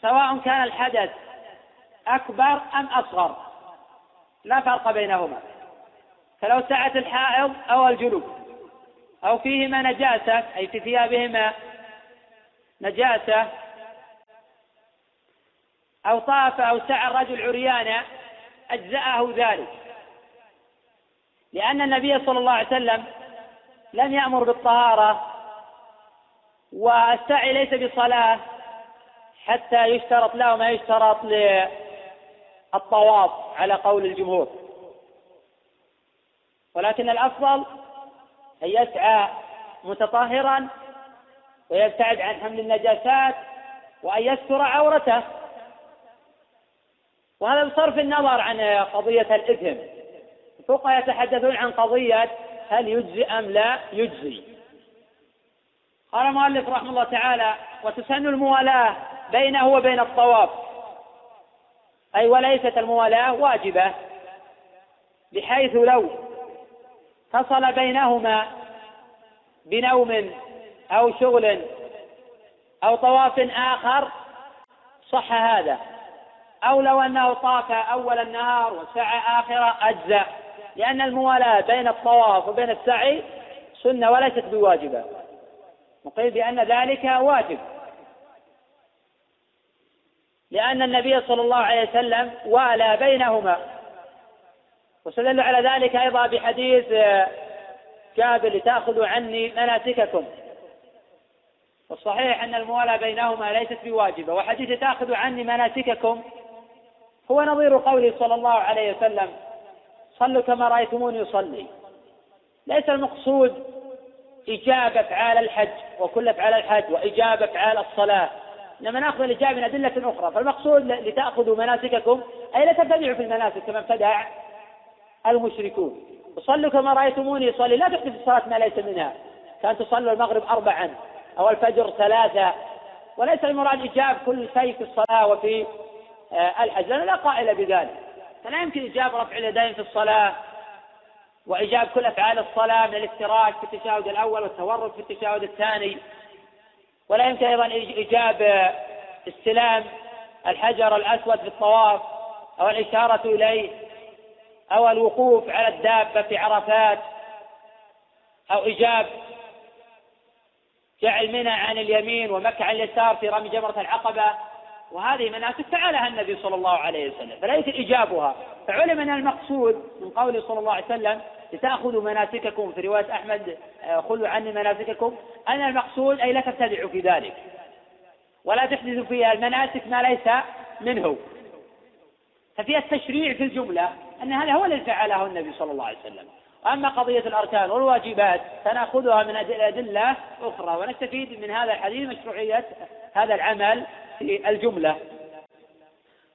سواء كان الحدث أكبر أم أصغر. لا فرق بينهما. فلو سعت الحائض أو الجنوب أو فيهما نجاسة أي في ثيابهما نجاسة أو طاف أو سعى الرجل عريانا أجزأه ذلك. لأن النبي صلى الله عليه وسلم لم يأمر بالطهارة والسعي ليس بصلاة حتى يشترط له ما يشترط للطواف على قول الجمهور. ولكن الأفضل أن يسعى متطهرا ويبتعد عن حمل النجاسات وأن يستر عورته. وهذا بصرف النظر عن قضية الإثم. الفقهاء يتحدثون عن قضية هل يجزي أم لا يجزي. قال المؤلف رحمه الله تعالى وتسن الموالاة بينه وبين الطواف أي وليست الموالاة واجبة. بحيث لو فصل بينهما بنوم أو شغل أو طواف آخر صح هذا. أو لو أنه طاف أول النهار وسعى آخره أجزأ لأن الموالاة بين الطواف وبين السعي سنة وليست بواجبة. نقول بأن ذلك واجب. لأن النبي صلى الله عليه وسلم والى بينهما. واستدل على ذلك أيضا بحديث جابر لتأخذوا عني مناسككم. والصحيح أن الموالاة بينهما ليست بواجبة. وحديث تأخذوا عني مناسككم هو نظير قوله صلى الله عليه وسلم صلوا كما رأيتموني يصلي ليس المقصود إجابة أفعال الحج وكل أفعال الحج وإجابة أفعال الصلاة إنما نأخذ الإجابة من أدلة أخرى. فالمقصود لتأخذوا مناسككم أي لا تبتدعوا في المناسك كما ابتدع المشركون. وصلوا كما رأيتموني يصلي لا تحدث الصلاة ما ليس منها كأن تصلوا المغرب أربعا أو الفجر ثلاثة وليس المراد إجاب كل شيء في الصلاة وفي آه، الحج لأن لا قائل بذلك. فلا يمكن إجاب رفع اليدين في الصلاة وإجاب كل أفعال الصلاة من الافتراش في التشهد الأول والتورط في التشهد الثاني. ولا يمكن أيضا إيجاب استلام الحجر الأسود في الطواف أو الإشارة إليه أو الوقوف على الدابة في عرفات أو إيجاب جعل منى عن اليمين ومكة عن اليسار في رمي جمرة العقبة. وهذه مناسك فعلها النبي صلى الله عليه وسلم فليس إيجابها. فعلم أن المقصود من قوله صلى الله عليه وسلم لتأخذوا مناسككم في رواية أحمد آه، خذوا عني مناسككم أن المقصود أي لا تبتدعوا في ذلك. ولا تحدثوا فيها المناسك ما ليس منه. ففي التشريع في الجملة أن هذا هو الذي فعله النبي صلى الله عليه وسلم. أما قضية الأركان والواجبات فنأخذها من أدلة أخرى ونستفيد من هذا الحديث مشروعية هذا العمل في الجملة.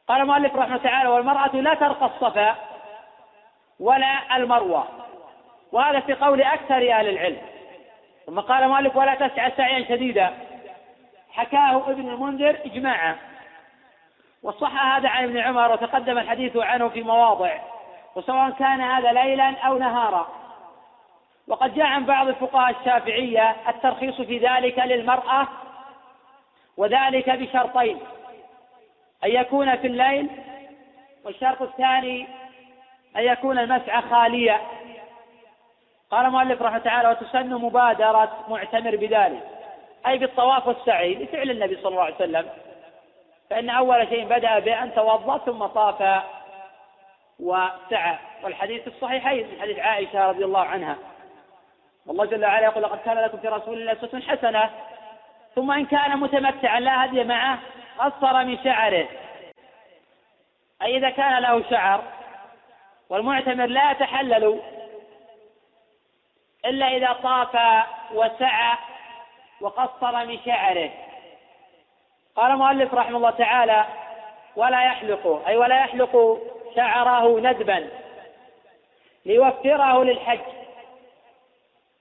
قال المؤلف رحمه الله تعالى والمرأة لا ترقى الصفا ولا المروة. وهذا في قول أكثر أهل العلم. ثم قال المؤلف ولا تسعى سعيا شديدا. حكاه ابن المنذر إجماعا. وصح هذا عن ابن عمر وتقدم الحديث عنه في مواضع. وسواء كان هذا ليلا أو نهارا. وقد جاء عن بعض الفقهاء الشافعية الترخيص في ذلك للمرأة وذلك بشرطين. أن يكون في الليل والشرط الثاني أن يكون المسعى خاليا. قال المؤلف رحمه تعالى وتسن مبادرة معتمر بذلك. أي بالطواف والسعي لفعل النبي صلى الله عليه وسلم. فإن أول شيء بدأ بأن توضأ ثم طاف وسعى. والحديث الصحيحين من حديث عائشة رضي الله عنها. والله جل وعلا يقول لقد كان لكم في رسول الله أسوة حسنة ثم إن كان متمتعا لا هدي معه قصر من شعره. أي إذا كان له شعر والمعتمر لا يتحلل إلا إذا طاف وسعى وقصر من شعره. قال المؤلف رحمه الله تعالى ولا يحلق أي ولا يحلق شعره ندبا ليوفره للحج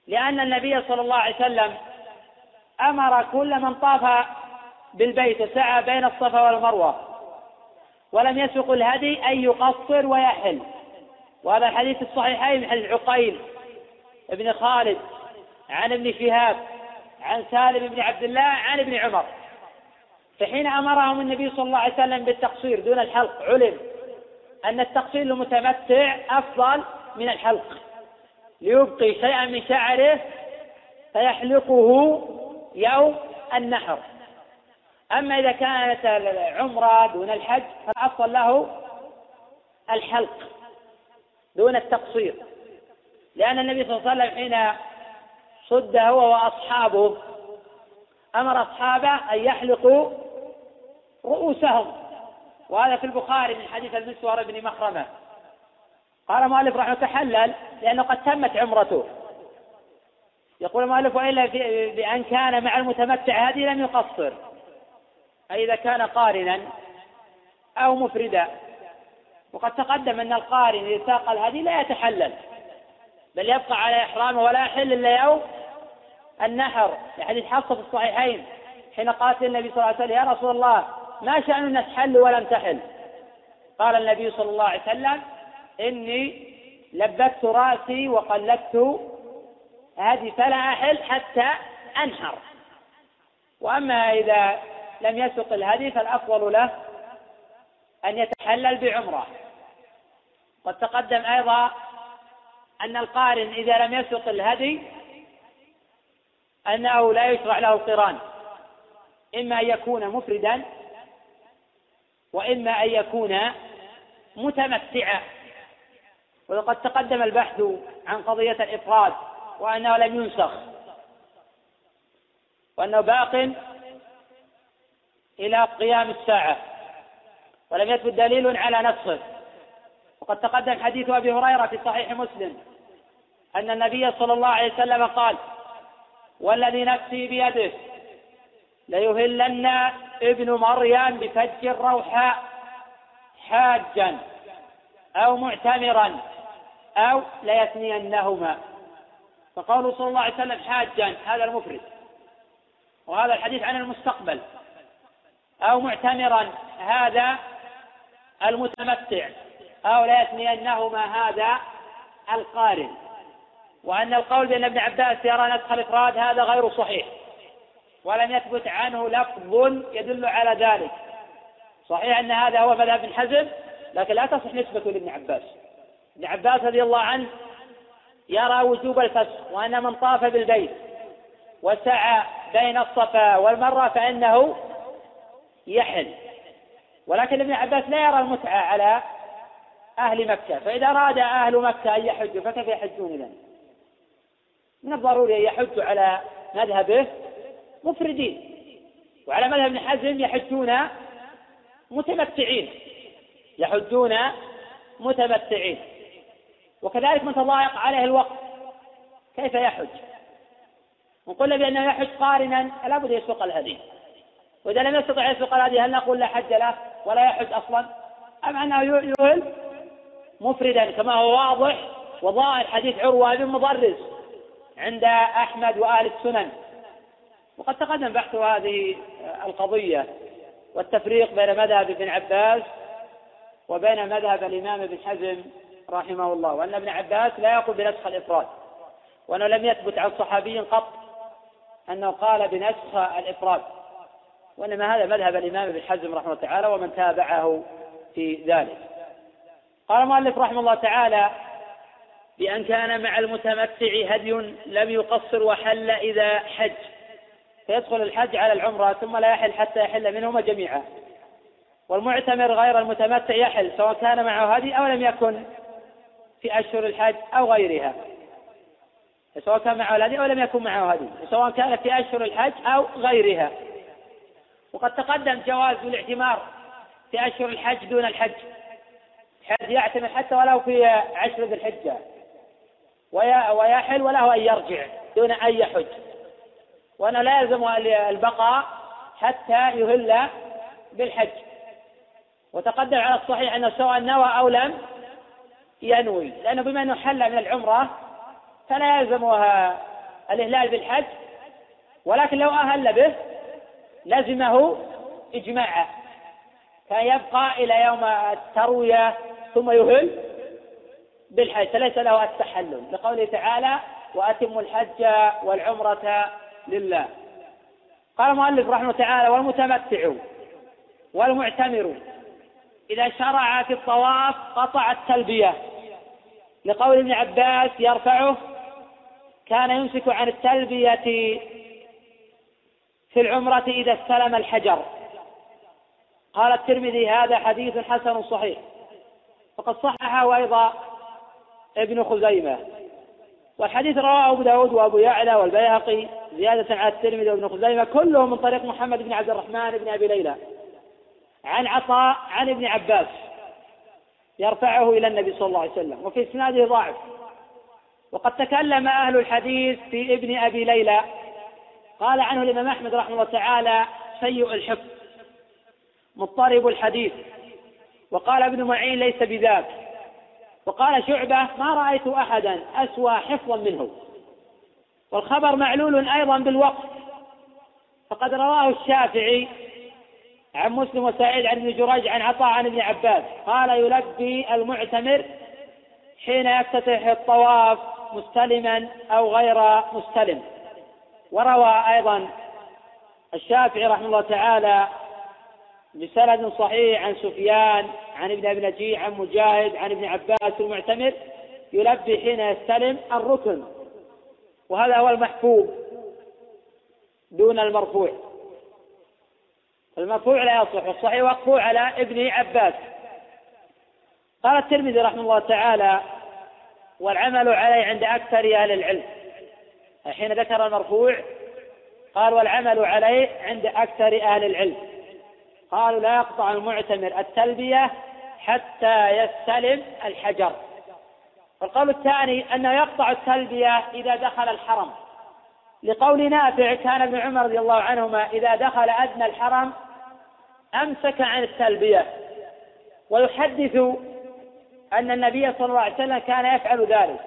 لأن النبي صلى الله عليه وسلم أمر كل من طاف بالبيت وسعى بين الصفا والمروة ولم يسق الهدي أن يقصر ويحل وهذا الحديث الصحيحين من عقيل ابن خالد عن ابن شهاب عن سالم بن عبد الله عن ابن عمر. فحين أمرهم النبي صلى الله عليه وسلم بالتقصير دون الحلق علم أن التقصير للمتمتع أفضل من الحلق. ليبقي شيئا من شعره فيحلقه يوم النحر. أما إذا كانت العمرة دون الحج فالأفضل له الحلق دون التقصير. لأن النبي صلى الله عليه وسلم حين صد هو وأصحابه أمر أصحابه أن يحلقوا رؤوسهم. وهذا في البخاري من حديث المسور بن مخرمة. قال المؤلف رحمه تحلل لأنه قد تمت عمرته. يقول المؤلف وإلا بأن كان مع المتمتع هذه لم يقصر. أي إذا كان قارنا أو مفردا. وقد تقدم أن القارن إذا ساق الهدي لا يتحلل بل يبقى على إحرامه ولا يحل إلا يوم النحر. لحديث حفصة في الصحيحين حين قالت النبي صلى الله عليه وسلم يا رسول الله ما شأن حلوا ولم تحل؟ قال النبي صلى الله عليه وسلم إني لبت رأسي وقلدت هذه فلا أحل حتى أنحر. وأما إذا لم يسق الهدي فالأفضل له أن يتحلل بعمرة. قد تقدم أيضا أن القارن إذا لم يسق الهدي أنه لا يشرع له القران إما أن يكون مفردا وإما أن يكون متمتعا. وقد تقدم البحث عن قضية الإفراد. وأنه لم ينسخ. وأنه باق إلى قيام الساعة ولم يثبت دليل على نسخه وقد تقدم حديث أبي هريرة في صحيح مسلم أن النبي صلى الله عليه وسلم قال والذي نفسي بيده ليهلن ابن مريم بفج الروحاء حاجا أو معتمرا أو ليثنينهما. فقوله صلى الله عليه وسلم حاجا هذا المفرد. وهذا الحديث عن المستقبل. أو معتمرا هذا المتمتع. أو ليثنينهما هذا القارن. وأن القول بأن ابن عباس يرى نسخ الإفراد هذا غير صحيح. ولم يثبت عنه لفظ يدل على ذلك. صحيح أن هذا هو مذهب ابن حزم لكن لا تصح نسبته لابن عباس. ابن عباس رضي الله عنه يرى وجوب الفسخ وأن من طاف بالبيت وسعى بين الصفا والمرة فإنه يحل. ولكن ابن عباس لا يرى المتعة على أهل مكة فإذا أراد أهل مكة أن يحجوا فكيف يحجون إذا؟ من الضروري أن يحجوا على مذهبه مفردين. وعلى مذهب ابن حزم يحجون متمتعين. يحجون متمتعين. وكذلك من تضايق عليه الوقت. كيف يحج؟ وقلنا بأنه يحج قارنا لابد يسوق الهدي. وإذا لم يستطع يسوق الهدي هل نقول لا حج له ولا يحج أصلا؟ أم أنه يهل مفردا كما هو واضح وظاهر حديث عروة بن مضرس عند أحمد وأهل السنن. وقد تقدم بحث هذه القضية والتفريق بين مذهب ابن عباس وبين مذهب الإمام ابن حزم رحمه الله وأن ابن عباس لا يقول بنسخ الإفراد وأنه لم يثبت عن صحابي قط أنه قال بنسخ الإفراد وإنما هذا مذهب الإمام ابن حزم رحمه الله تعالى ومن تابعه في ذلك. قال المؤلف رحمه الله تعالى بأن كان مع المتمتع هدي لم يقصر وحل إذا حج. فيدخل الحج على العمرة ثم لا يحل حتى يحل منهما جميعا والمعتمر غير المتمتع يحل سواء كان معه هدي أو لم يكن. في أشهر الحج أو غيرها. سواء كان معه الهدي أو لم يكن معه هدي سواء كان في أشهر الحج أو غيرها. وقد تقدم جواز الاعتمار في أشهر الحج دون الحج. حج يعتمر حتى ولو في عشر ذي الحجة. ويحل وله أن يرجع دون أن يحج. وأنه لا يلزم البقاء حتى يهل بالحج. وتقدم على الصحيح أنه سواء نوى أو لم ينوي. لأنه بما أنه حل من العمرة فلا يلزمها الإهلال بالحج ولكن لو أهل به لزمه إجماعا كان يبقى إلى يوم التروية ثم يهل بالحج فليس له التحلل. لقوله تعالى وأتموا الحج والعمرة لله. قال المؤلف رحمه تعالى والمتمتع والمعتمر إذا شرع في الطواف قطع التلبية لقول ابن عباس يرفعه كان يمسك عن التلبية في العمرة إذا استلم الحجر. قال الترمذي هذا حديث حسن صحيح. وقد صححه أيضا ابن خزيمة. والحديث رواه أبو داود وأبو يعلى والبيهقي زيادة على الترمذي وابن خزيمة كلهم من طريق محمد بن عبد الرحمن بن أبي ليلى. عن عطاء عن ابن عباس يرفعه إلى النبي صلى الله عليه وسلم وفي إسناده ضعف. وقد تكلم أهل الحديث في ابن أبي ليلى قال عنه الإمام أحمد رحمه الله تعالى سيء الحفظ مضطرب الحديث. وقال ابن معين ليس بذاك. وقال شعبة ما رأيت أحدا أسوى حفظا منه. والخبر معلول أيضا بالوقت. فقد رواه الشافعي عن مسلم وسعيد عن ابن جريج عن عطاء عن ابن عباس. قال يلبي المعتمر حين يفتتح الطواف مستلما أو غير مستلم. وروى أيضا الشافعي رحمه الله تعالى بسند صحيح عن سفيان عن ابن أبي نجيع عن مجاهد عن ابن عباس المعتمر يلبي حين يستلم الركن. وهذا هو المحفوظ دون المرفوع. المرفوع لا يصح والصحيح وقفه على ابن عباس. قال الترمذي رحمه الله تعالى والعمل عليه عند أكثر أهل العلم. حين ذكر المرفوع قال والعمل عليه عند أكثر أهل العلم. قالوا لا يقطع المعتمر التلبية حتى يستلم الحجر. والقول الثاني أنه يقطع التلبية إذا دخل الحرم. لقول نافع كان ابن عمر رضي الله عنهما إذا دخل أدنى الحرم أمسك عن التلبية ويحدث أن النبي صلى الله عليه وسلم كان يفعل ذلك.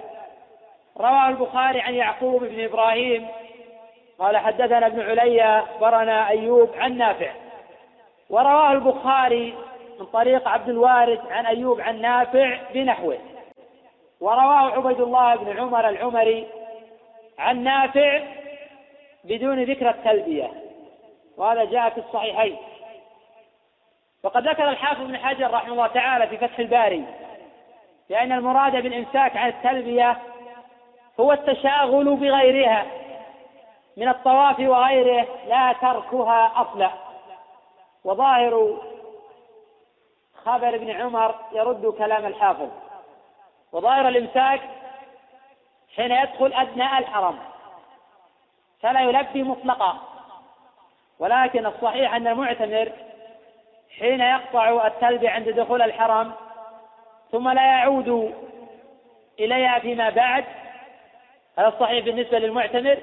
رواه البخاري عن يعقوب بن إبراهيم. قال حدثنا ابن علي أخبرنا أيوب عن نافع. ورواه البخاري من طريق عبد الوارث عن أيوب عن نافع بنحوه. ورواه عبيد الله بن عمر العمري عن نافع بدون ذكر التلبية. وهذا جاء في الصحيحين. وقد ذكر الحافظ بن حجر رحمه الله تعالى في فتح الباري لأن المراد بالإمساك عن التلبية هو التشاغل بغيرها من الطواف وغيره لا تركها أصلا. وظاهر خبر ابن عمر يرد كلام الحافظ. وظاهر الإمساك حين يدخل أدنى الحرم. فلا يلبي مطلقا. ولكن الصحيح أن المعتمر حين يقطع التلبية عند دخول الحرم ثم لا يعود إليها فيما بعد هذا الصحيح بالنسبة للمعتمر.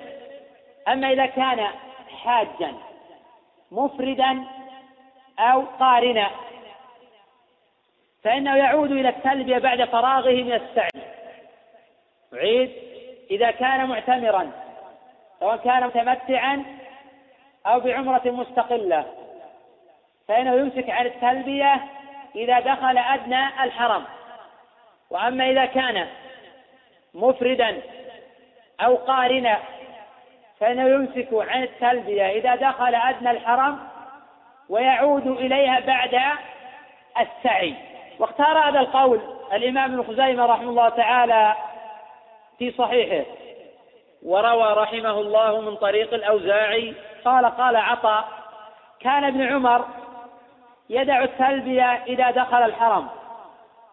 أما إذا كان حاجا مفردا أو قارنا فإنه يعود إلى التلبية بعد فراغه من السعي. أعيد إذا كان معتمرا سواء كان متمتعا أو بعمرة مستقلة. فإنه يمسك عن التلبية إذا دخل أدنى الحرم. وأما إذا كان مفردا أو قارنا فإنه يمسك عن التلبية إذا دخل أدنى الحرم ويعود إليها بعد السعي. واختار هذا القول الإمام ابن خزيمة رحمه الله تعالى في صحيحه. وروى رحمه الله من طريق الأوزاعي قال قال عطاء كان ابن عمر يدع التلبية إذا دخل الحرم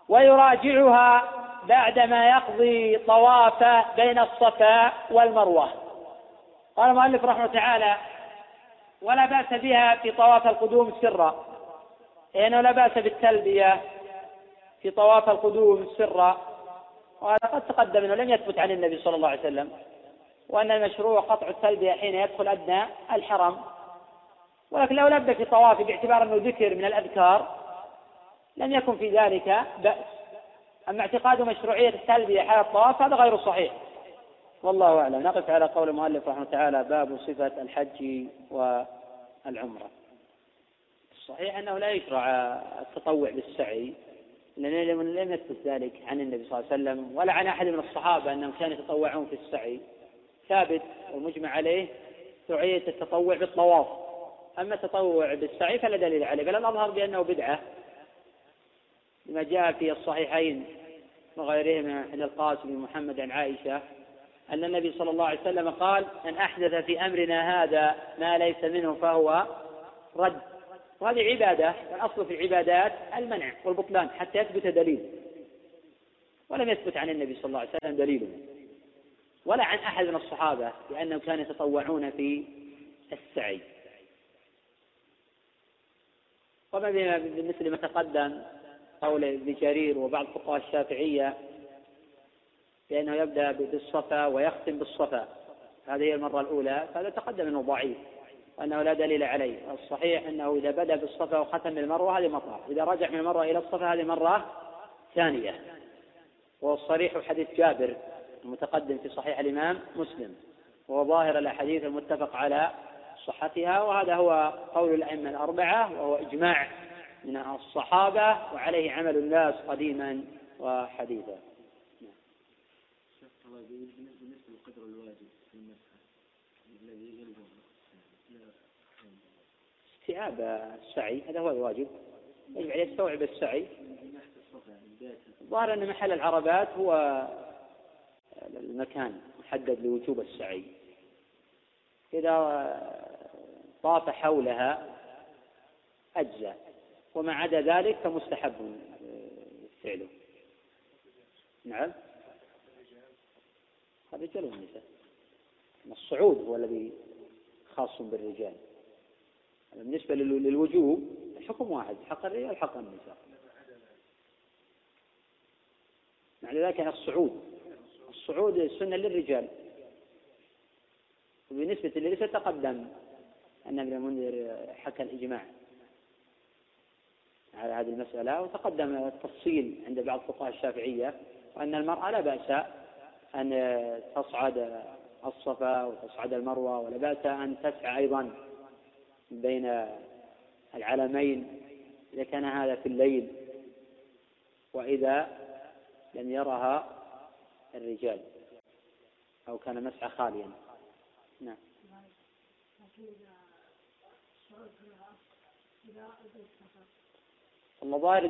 ويراجعها بعدما يقضي طوافه بين الصفا والمروة. قال المؤلف رحمه تعالى ولا بأس بها في طواف القدوم سرا. لأنه لا بأس بالتلبية في طواف القدوم سرا. وهذا قد تقدم إنه لم يثبت عن النبي صلى الله عليه وسلم وأن المشروع قطع التلبية حين يدخل أدنى الحرم. ولكن لو لبى في طوافه باعتبار أنه ذكر من الأذكار لم يكن في ذلك بأس. أما اعتقاد مشروعية التلبية حال الطواف هذا غير صحيح. والله أعلم. نقف على قول المؤلف رحمه الله تعالى باب صفة الحج والعمرة. الصحيح أنه لا يشرع التطوع بالسعي لأنه لم يثبت ذلك عن النبي صلى الله عليه وسلم ولا عن أحد من الصحابة أنهم كانوا يتطوعون في السعي. ثابت والمجمع عليه مشروعية التطوع بالطواف. أما التطوع بالسعي فلا دليل عليه بل الأظهر بأنه بدعة لما جاء في الصحيحين وغيرهما عن القاسم بن محمد عن عائشة أن النبي صلى الله عليه وسلم قال من أحدث في أمرنا هذا ما ليس منه فهو رد. وهذه عبادة الأصل في العبادات المنع والبطلان حتى يثبت دليل. ولم يثبت عن النبي صلى الله عليه وسلم دليل. ولا عن أحد من الصحابة لأنهم كانوا يتطوعون في السعي. وما بالنسبة لما تقدم قول ابن جرير وبعض فقهاء الشافعية بأنه يبدأ بالصفا ويختم بالصفا. هذه هي المرة الأولى فهذا تقدم أنه ضعيف وأنه لا دليل عليه. الصحيح أنه إذا بدأ بالصفا وختم بالمروة هذه مرة إذا رجع من المروة إلى الصفا هذه مرة ثانية. والصريح حديث جابر المتقدم في صحيح الإمام مسلم وهو ظاهر الأحاديث المتفق على صحتها وهذا هو قول الأئمة الأربعة وهو إجماع من الصحابة وعليه عمل الناس قديما وحديثا. بالنسبة للقدر الواجب في المسح الذي استيعاب السعي هذا هو الواجب. يجب عليه يستوعب السعي الظاهر أن محل العربات هو المكان محدد لوجوب السعي. إذا طاف حولها أجزى وما عدا ذلك فمستحب فعله. نعم. الرجال والنساء. الصعود هو الذي خاص بالرجال. بالنسبة للوجوب الحكم واحد حق الرجال حق النساء. معنى ذلك الصعود الصعود السنة للرجال. وبالنسبة للنساء تقدم أن ابن المنذر حكى الإجماع على هذه المسألة وتقدم التفصيل عند بعض فقهاء الشافعية وأن المرأة لا بأس أن تصعد الصفا وتصعد المروة ولا بأس أن تسعى أيضا بين العلمين إذا كان هذا في الليل وإذا لم يرها الرجال أو كان مسعى خاليا. نعم.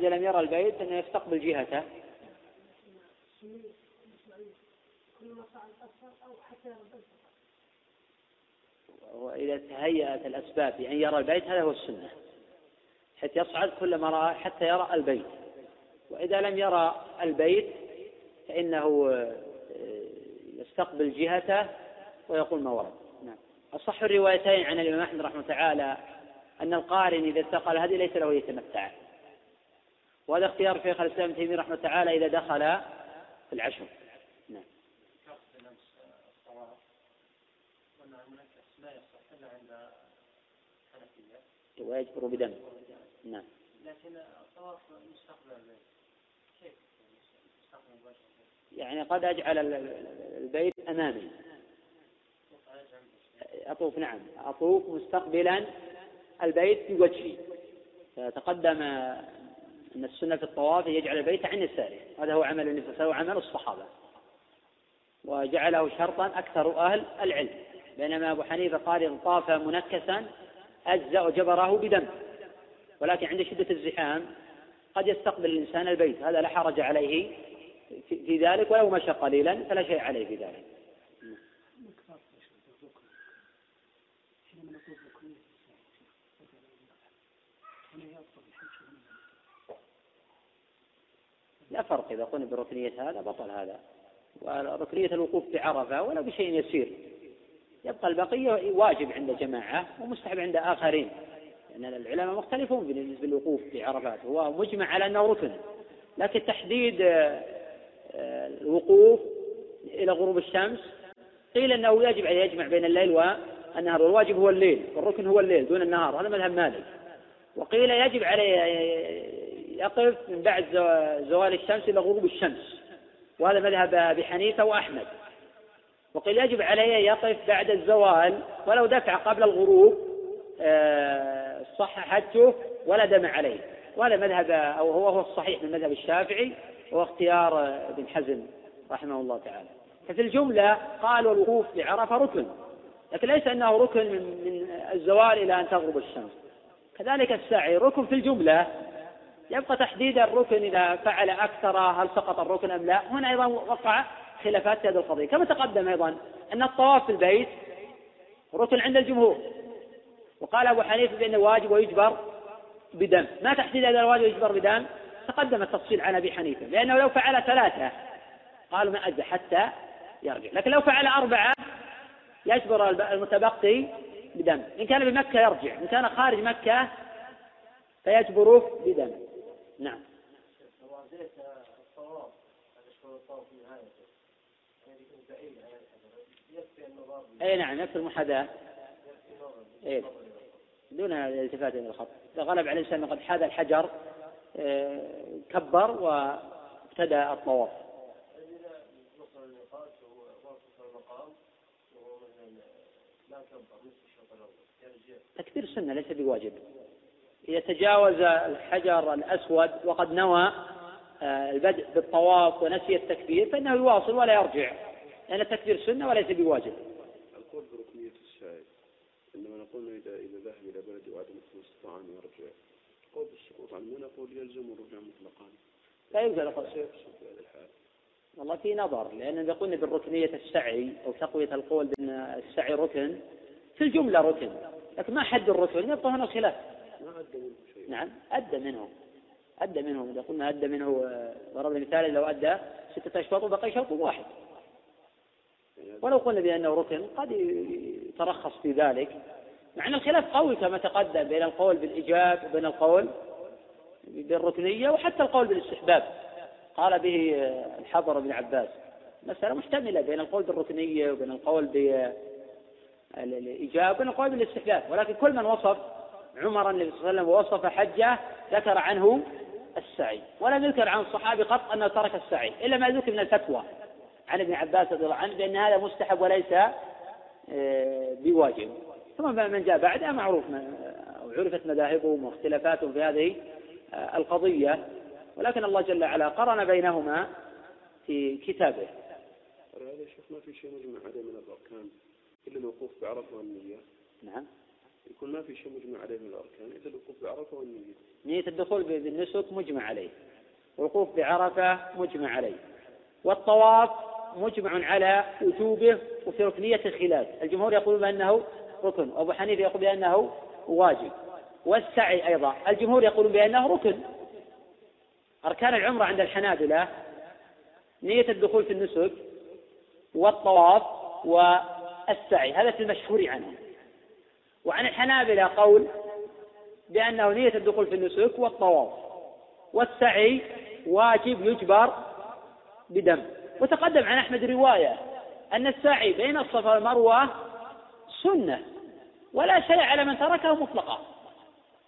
لم يرى البيت أنه يستقبل جهته. وإذا تهيأت الأسباب بأن يرى البيت هذا هو السنة. حتى يصعد كلما رأى حتى يرى البيت وإذا لم يرى البيت فإنه آه، يستقبل جهته ويقول ما ورد. نعم. أصح الروايتين عن الإمام أحمد رحمه تعالى أن القارن إذا استقل هذه ليس له يتمتع. وهذا اختيار شيخ الإسلام تيمية رحمه تعالى إذا دخل في العشر. نعم. ويجبر بدم. نعم. لكن الطواف مستقبل كيف يعني قد أجعل البيت أمامي. أطوف نعم. أطوف مستقبلا البيت بوجهي فتقدم أن السنة في الطواف يجعل البيت عن يساره. هذا هو عمل النبي صلى الله وعمل الصحابة. وجعله شرطا أكثر أهل العلم. بينما أبو حنيفة قال إن طاف منكسا أجزأ وجبره بدم. ولكن عند شدة الزحام قد يستقبل الإنسان البيت. هذا لا حرج عليه في ذلك ولو مشى قليلا فلا شيء عليه في ذلك. لا فرق إذا قلنا بركنية هذا بطل هذا. وركنية الوقوف بعرفة ولو بشيء يسير. يبقى البقية واجب عند جماعة ومستحب عند آخرين. لأن العلماء مختلفون بالنسبة للوقوف في عرفات هو مجمع على أنه ركن. لكن تحديد آه، الوقوف إلى غروب الشمس قيل أنه يجب أن يجمع بين الليل والنهار. والواجب هو الليل. والركن هو الليل دون النهار. هذا مذهب مالك. وقيل يجب عليه يقف من بعد زوال الشمس إلى غروب الشمس. وهذا مذهب أبي حنيفة وأحمد. وقيل يجب عليه يقف بعد الزوال ولو دفع قبل الغروب آه، صح حجه ولا دم عليه. وهذا مذهب أو هو هو الصحيح من مذهب الشافعي وهو اختيار ابن حزم رحمه الله تعالى. ففي الجملة قالوا الوقوف بعرفة ركن لكن ليس أنه ركن من الزوال إلى أن تغرب الشمس. كذلك السعي ركن في الجملة يبقى تحديد الركن إذا فعل أكثر هل سقط الركن أم لا؟ هنا أيضا وقع خلافات في هذه القضية. كما تقدم أيضا أن الطواف في البيت ركن عند الجمهور. وقال أبو حنيفة بأنه واجب ويجبر بدم. ما تحديد هذا الواجب ويجبر بدم؟ تقدم التفصيل عن أبي حنيفة. لأنه لو فعل ثلاثة قالوا ما أجزى حتى يرجع. لكن لو فعل أربعة يجبر المتبقي بدم. إن كان بمكة يرجع. إن كان خارج مكة فيجبر بدم. نعم. أي نعم يكفي المحاذاة. اي دون الالتفات إلى الخط. اذا غلب على الإنسان قد حاذى الحجر آه، كبر وابتدى الطواف. تكبير السنة ليس بواجب. إذا تجاوز الحجر الأسود وقد نوى آه، البدء بالطواف ونسي التكبير فإنه يواصل ولا يرجع لأن التكبير سنة وليس بواجب. القول بركنية السعي عندما نقول إذا إذا ذهب إلى بلد وعدم استطاع أن يرجع. القول بالسقوط عنه نقول يلزم الرجوع مطلقا. لا يوجد قول والله في نظر لأن إذا قلنا بالركنية السعي أو تقوية القول بأن السعي ركن في الجملة ركن لكن ما حد الركن يبقى هنا خلاف. نعم أدى منه أدى منه إذا قلنا أدى منه آه، ضربنا مثال لو أدى ستة أشواط وبقي شوط واحد. ولو قلنا بأنه ركن قد يترخص في ذلك مع أن الخلاف قوي كما تقدم بين القول بالإيجاب وبين القول بالركنية وحتى القول بالاستحباب. قال به آه، الحضر بن عباس مسألة محتملة بين القول بالركنية وبين القول بالإيجاب وبين القول بالاستحباب. ولكن كل من وصف عمر النبي صلى الله عليه وسلم ووصف حجة ذكر عنه السعي. ولم يذكر عن الصحابي قط أنه ترك السعي إلا ما ذكر من الفتوى عن ابن عباس رضي الله عنه بأن هذا مستحب وليس آه، بواجب. ثم من جاء بعده معروف عرفت مذاهبهم واختلافاتهم في هذه آه، القضية. ولكن الله جل وعلا قرن بينهما في كتابه. هذا شيخ ما في شيء مجمع عليه من الأركان إلا الوقوف بعرفة والنية. نعم. يكون ما في شيء مجمع عليه من الأركان إلا الوقوف بعرفة والنية. نية الدخول بالنسك مجمع عليه. الوقوف بعرفة مجمع عليه. والطواف مجمع على وجوبه وفي ركنية خلاف الجمهور يقول بأنه ركن وأبو حنيفة يقول بأنه واجب. والسعي أيضا. الجمهور يقول بأنه ركن. أركان العمرة عند الحنابلة نية الدخول في النسك والطواف والسعي. هذا في المشهور عنه وعن الحنابلة قول بأنه نية الدخول في النسك والطواف والسعي واجب يجبر بدم. وتقدم عن أحمد رواية أن السعي بين الصفا والمروة سنة ولا شيء على من تركه مطلقا.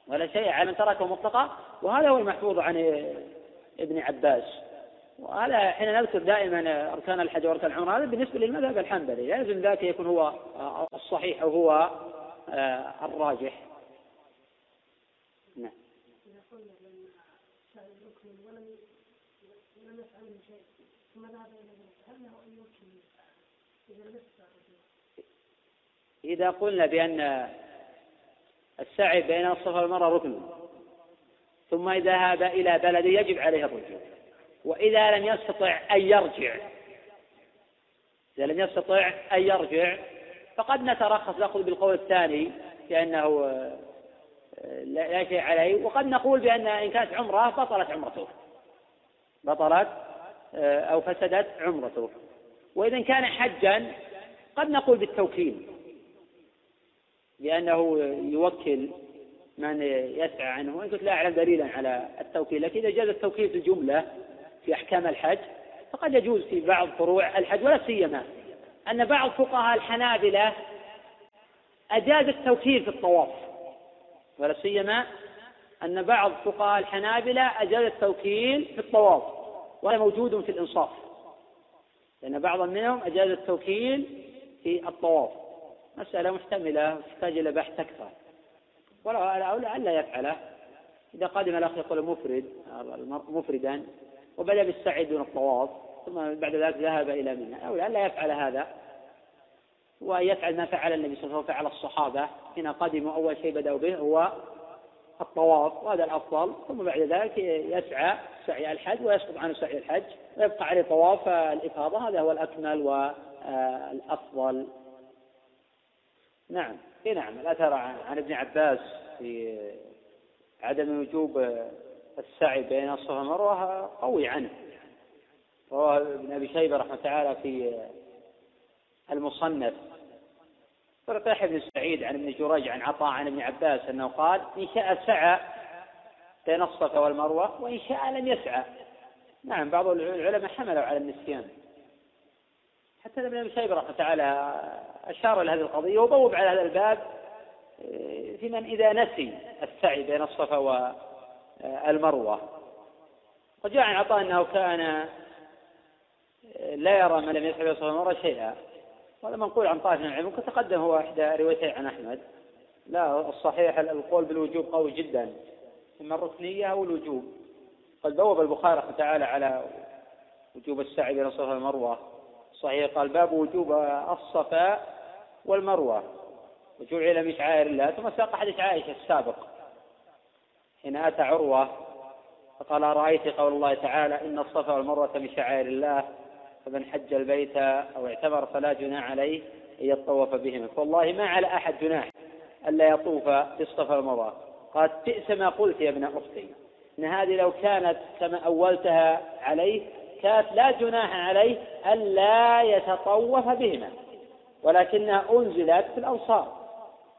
ولا شيء على من تركه مطلقا. وهذا هو المحفوظ عن ابن عباس. وهذا حين نذكر دائما أركان الحج وأركان العمرة هذا بالنسبة للمذهب الحنبلي. لازم ذاك يكون هو الصحيح أو هو آه، الراجح. نعم. إذا قلنا بأن السعي بين الصفا والمروة ركن ثم إذا ذهب إلى بلد يجب عليه الرجوع. وإذا لم يستطع أن يرجع إذا لم يستطع أن يرجع فقد نترخص نأخذ بالقول الثاني لأنه آه، لا شيء عليه وقد نقول بأن إن كانت عمرة بطلت عمرته. بطلت آه، أو فسدت عمرته. وإذا كان حجا قد نقول بالتوكيل لأنه يوكل من يسعى عنه. وإن كنت لا أعلم دليلا على التوكيل لكن إذا جاز التوكيل في الجملة في أحكام الحج فقد يجوز في بعض فروع الحج ولا سيما أن بعض فقهاء الحنابلة أجاز التوكيل في الطواف ولا سيما أن بعض فقهاء الحنابلة أجاز التوكيل في الطواف وهذا موجود في الإنصاف لأن بعضا منهم أجاز التوكيل في الطواف. مسألة محتملة تحتاج إلى بحث أكثر. ولا ألا يفعله إذا قدم الأخ يقول مفرد مفردا وبدأ بالسعي دون الطواف. ثم بعد ذلك ذهب إلى منى. أولى ألا يفعل هذا. ويفعل ما فعل النبي صلى الله عليه وسلم وفعل الصحابة. حين قدموا أول شيء بدأوا به هو الطواف وهذا الأفضل. ثم بعد ذلك يسعى سعي الحج ويسقط عنه سعي الحج ويبقى عليه طواف الإفاضة. هذا هو الأكمل والأفضل. نعم. اي نعم. الأثر عن ابن عباس في عدم وجوب السعي بين الصفا والمروة قوي عنه. شيبة رحمة تعالى في المصنف. فرقيح بن سعيد عن ابن جريج عن عطاء عن ابن عباس أنه قال إن شاء سعى بين الصفا والمروة وإن شاء لم يسعى. نعم بعض العلماء حملوا على النسيان. حتى ابن أبي شيبة رحمة تعالى أشار إلى هذه القضية وبوب على هذا الباب آه، في من إذا نسي السعي بين الصفا والمروة. وجاء عن عطاء أنه كان لا يرى من لم يسعى بين الصفا والمروه شيئا. وهذا منقول عن طائفة من العلم وتقدم هو إحدى روايتين عن أحمد. لا الصحيح القول بالوجوب قوي جدا إما الركنية أو الوجوب. قد بوب البخاري رحمة تعالى على وجوب السعي بين الصفا والمروه صحيح قال باب وجوب الصفا والمروة. وجعل من شعائر الله. ثم ساق حديث عائشة السابق. حين أتى عروة فقال أرأيت قول الله تعالى إن الصفا والمروة من شعائر الله؟ فمن حج البيت أو اعتمر فلا جناح عليه أن يطوف بهما. فوالله ما على أحد جناح ألا يطوف بالصفا والمروة. قالت بئس ما قلت يا ابن أختي. إن هذه لو كانت كما أولتها عليه كانت لا جناح عليه ألا يتطوف بهما. ولكنها أنزلت في الأوصار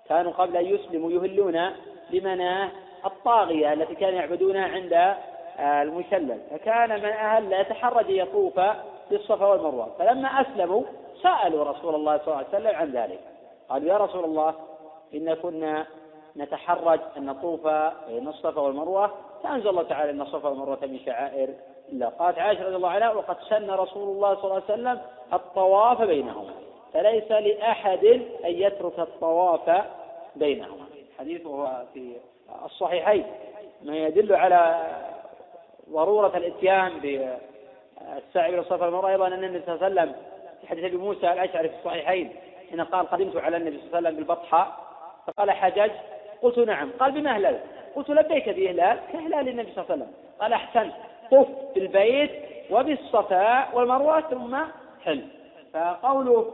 كانوا قبل أن يسلموا يهلون بمناة الطاغية التي كانوا يعبدونها عند المشلل. فكان من أهل يتحرج يطوف بالصفا والمروة. فلما أسلموا سألوا رسول الله صلى الله عليه وسلم عن ذلك. قالوا يا رسول الله إن كنا نتحرج أن نطوف بين الصفا والمروة فأنزل الله تعالى أن الصفا والمروة من شعائر الله قالت عائشة رضي الله عنها وقد سن رسول الله صلى الله عليه وسلم الطواف بينهما فليس لأحد أن يترك الطواف بينهما. حديث هو في الصحيحين ما يدل على ضرورة الإتيان بالسعي إلى الصفا والمروة أيضا أن النبي صلى الله عليه وسلم في حديث أبي موسى الأشعري في الصحيحين حين قال قدمت على النبي صلى الله عليه وسلم بالبطحاء فقال حجج؟ قلت نعم. قال بما أهلل قلت لبيك بإهلال كإهلال النبي صلى الله عليه وسلم. قال أحسنت طف بالبيت وبالصفاء والمروة ثم حل. فقوله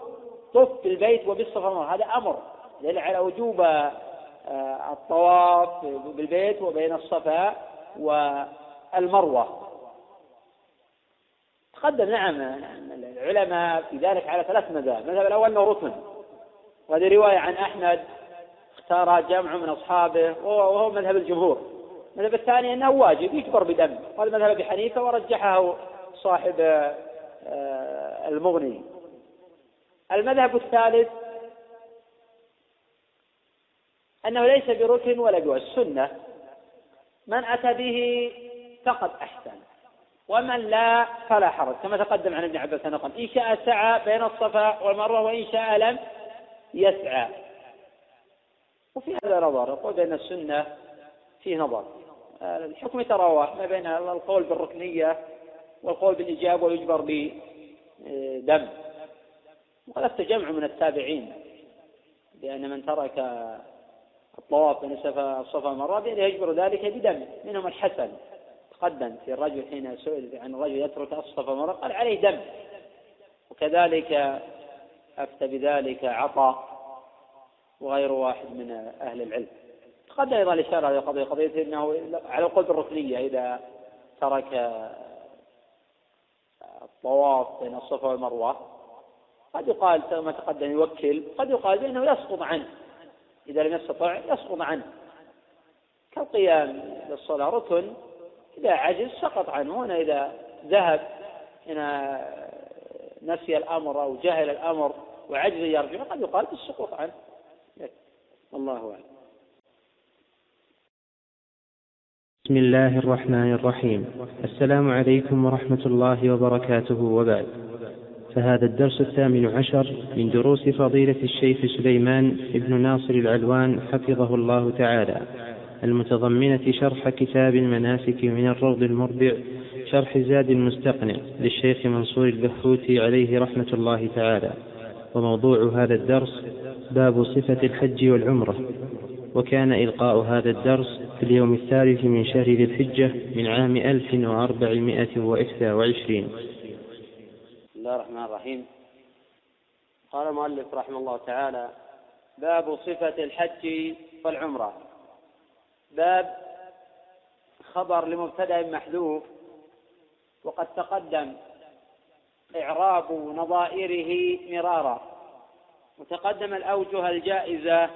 طف بالبيت وبالصفاء والمروة هذا أمر دل على وجوب آه، الطواف بالبيت وبين الصفاء والمروة. تقدم نعم العلماء في ذلك على ثلاث مذاهب. المذهب الأول أنه ركن وهذه رواية عن أحمد اختارها جمع من أصحابه وهو مذهب الجمهور. المذهب الثاني أنه واجب يجبر بدم وهذا مذهب أبي حنيفة ورجحه صاحب آه، المغني. المذهب الثالث أنه ليس بركن ولا بواجب السنة. من أتى به فقد أحسن. ومن لا فلا حرج كما تقدم عن ابن عباس نقل إن شاء سعى بين الصفا والمروة وإن شاء لم يسعى. وفي هذا نظر يقول بأن السنة فيه نظر. الحكم يتراوح ما بين القول بالركنية والقول بالإجابة ويجبر بدم. وهذا جمع من التابعين بأن من ترك الطواف بين الصفا والمروة بأنه يجبر ذلك بدم منهم الحسن. تقدم في الرجل حين سئل عن الرجل يترك الصفا والمروة قال عليه دم. وكذلك أفتى بذلك عطاء وغير واحد من أهل العلم. قد أيضا الإشارة هذه القضية قضية أنه على القول بالركنية إذا ترك الطواف بين الصفا والمروة. قد يقال كما تقدم يوكل قد يقال بأنه يسقط عنه. إذا لم يستطع يسقط عنه. كالقيام للصلاة ركن إذا عجز سقط عنه. هنا إذا ذهب هنا نسي الأمر أو جهل الأمر وعجز يرجع قد يقال بالسقوط عنه. الله أعلم. بسم الله الرحمن الرحيم. السلام عليكم ورحمة الله وبركاته وبعد. فهذا الدرس الثامن عشر من دروس فضيلة الشيخ سليمان بن ناصر العلوان حفظه الله تعالى. المتضمنة شرح كتاب المناسك من الروض المربع شرح زاد المستقنع للشيخ منصور البحوثي عليه رحمة الله تعالى. وموضوع هذا الدرس باب صفة الحج والعمرة. وكان إلقاء هذا الدرس في اليوم الثالث من شهر ذي الحجة من عام ألف وأربعمائة وإحدى وعشرين. بسم الله الرحمن الرحيم. قال المؤلف رحمه الله تعالى باب صفة الحج والعمرة. باب خبر لمبتدأ محذوف وقد تقدم إعراب نظائره مرارا. وتقدم الأوجه الجائزة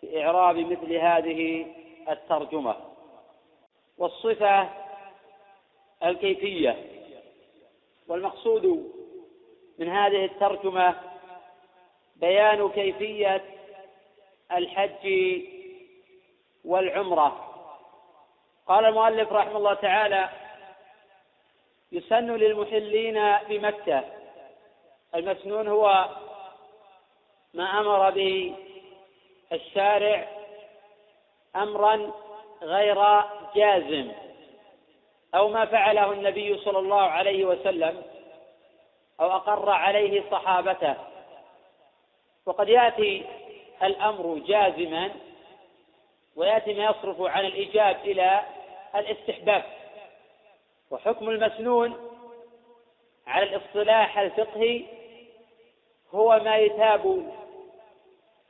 في إعراب مثل هذه الترجمة. والصفة الكيفية. والمقصود من هذه الترجمة بيان كيفية الحج والعمرة. قال المؤلف رحمه الله تعالى يسن للمحلين بمكة. المسنون هو ما أمر به الشارع أمرا غير جازم أو ما فعله النبي صلى الله عليه وسلم أو أقر عليه صحابته. وقد يأتي الأمر جازما ويأتي ما يصرف عن الإيجاب إلى الاستحباب. وحكم المسنون على الاصطلاح الفقهي هو ما يتاب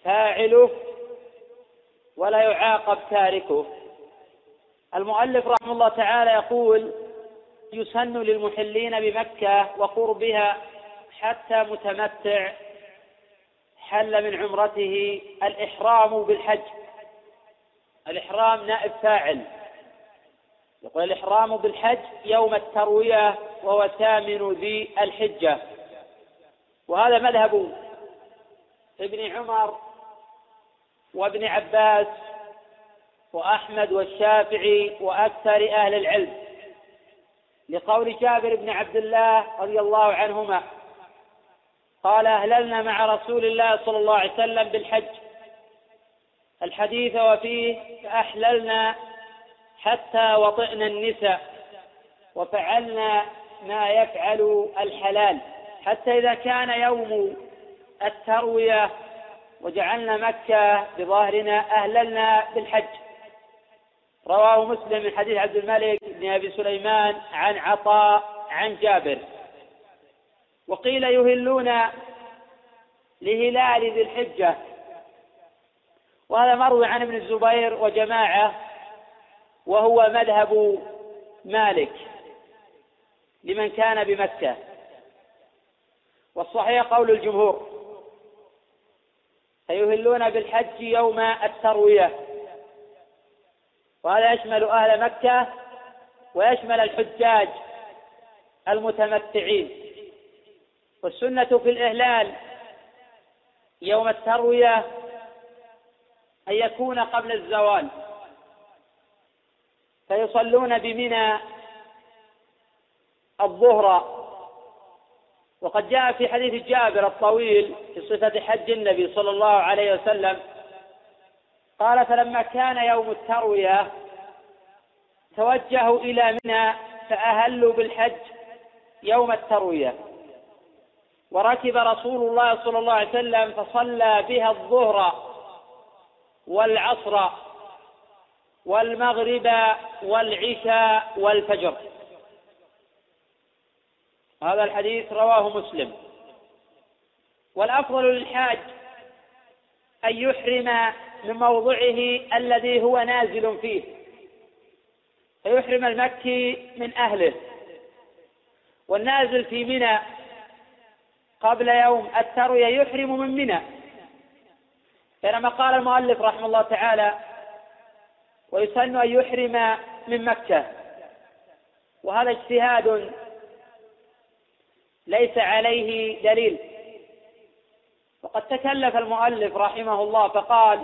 فاعله ولا يعاقب تاركه. المؤلف رحمه الله تعالى يقول يسن للمحلين بمكة وقربها حتى متمتع حل من عمرته الإحرام بالحج. الإحرام نائب فاعل. يقول الإحرام بالحج يوم التروية وهو ثامن ذي الحجة. وهذا مذهب ابن عمر وابن عباس وأحمد والشافعي وأكثر أهل العلم. لقول جابر بن عبد الله رضي الله عنهما قال أهللنا مع رسول الله صلى الله عليه وسلم بالحج. الحديث وفيه فأحللنا حتى وطئنا النساء وفعلنا ما يفعل الحلال. حتى إذا كان يوم التروية وجعلنا مكة بظاهرنا أهللنا بالحج. رواه مسلم من حديث عبد الملك بن أبي سليمان عن عطاء عن جابر. وقيل يهلون لهلال ذي الحجة وهذا مروي عن ابن الزبير وجماعة وهو مذهب مالك لمن كان بمكة. والصحيح قول الجمهور فيهلون بالحج يوم التروية. وهذا يشمل أهل مكة ويشمل الحجاج المتمتعين. والسنة في الإهلال يوم التروية أن يكون قبل الزوال. فيصلون بمنى الظهر. وقد جاء في حديث جابر الطويل في صفة حج النبي صلى الله عليه وسلم قال فلما كان يوم التروية توجهوا إلى منى فأهلوا بالحج يوم التروية. وركب رسول الله صلى الله عليه وسلم فصلى بها الظهر والعصر والمغرب والعشاء والفجر. هذا الحديث رواه مسلم. والأفضل للحاج أن يحرم من موضعه الذي هو نازل فيه. فيحرم المكي من أهله. والنازل في منى قبل يوم التروية يحرم من منى. بينما قال المؤلف رحمه الله تعالى ويسن أن يحرم من مكة. وهذا اجتهاد ليس عليه دليل. وقد تكلف المؤلف رحمه الله فقال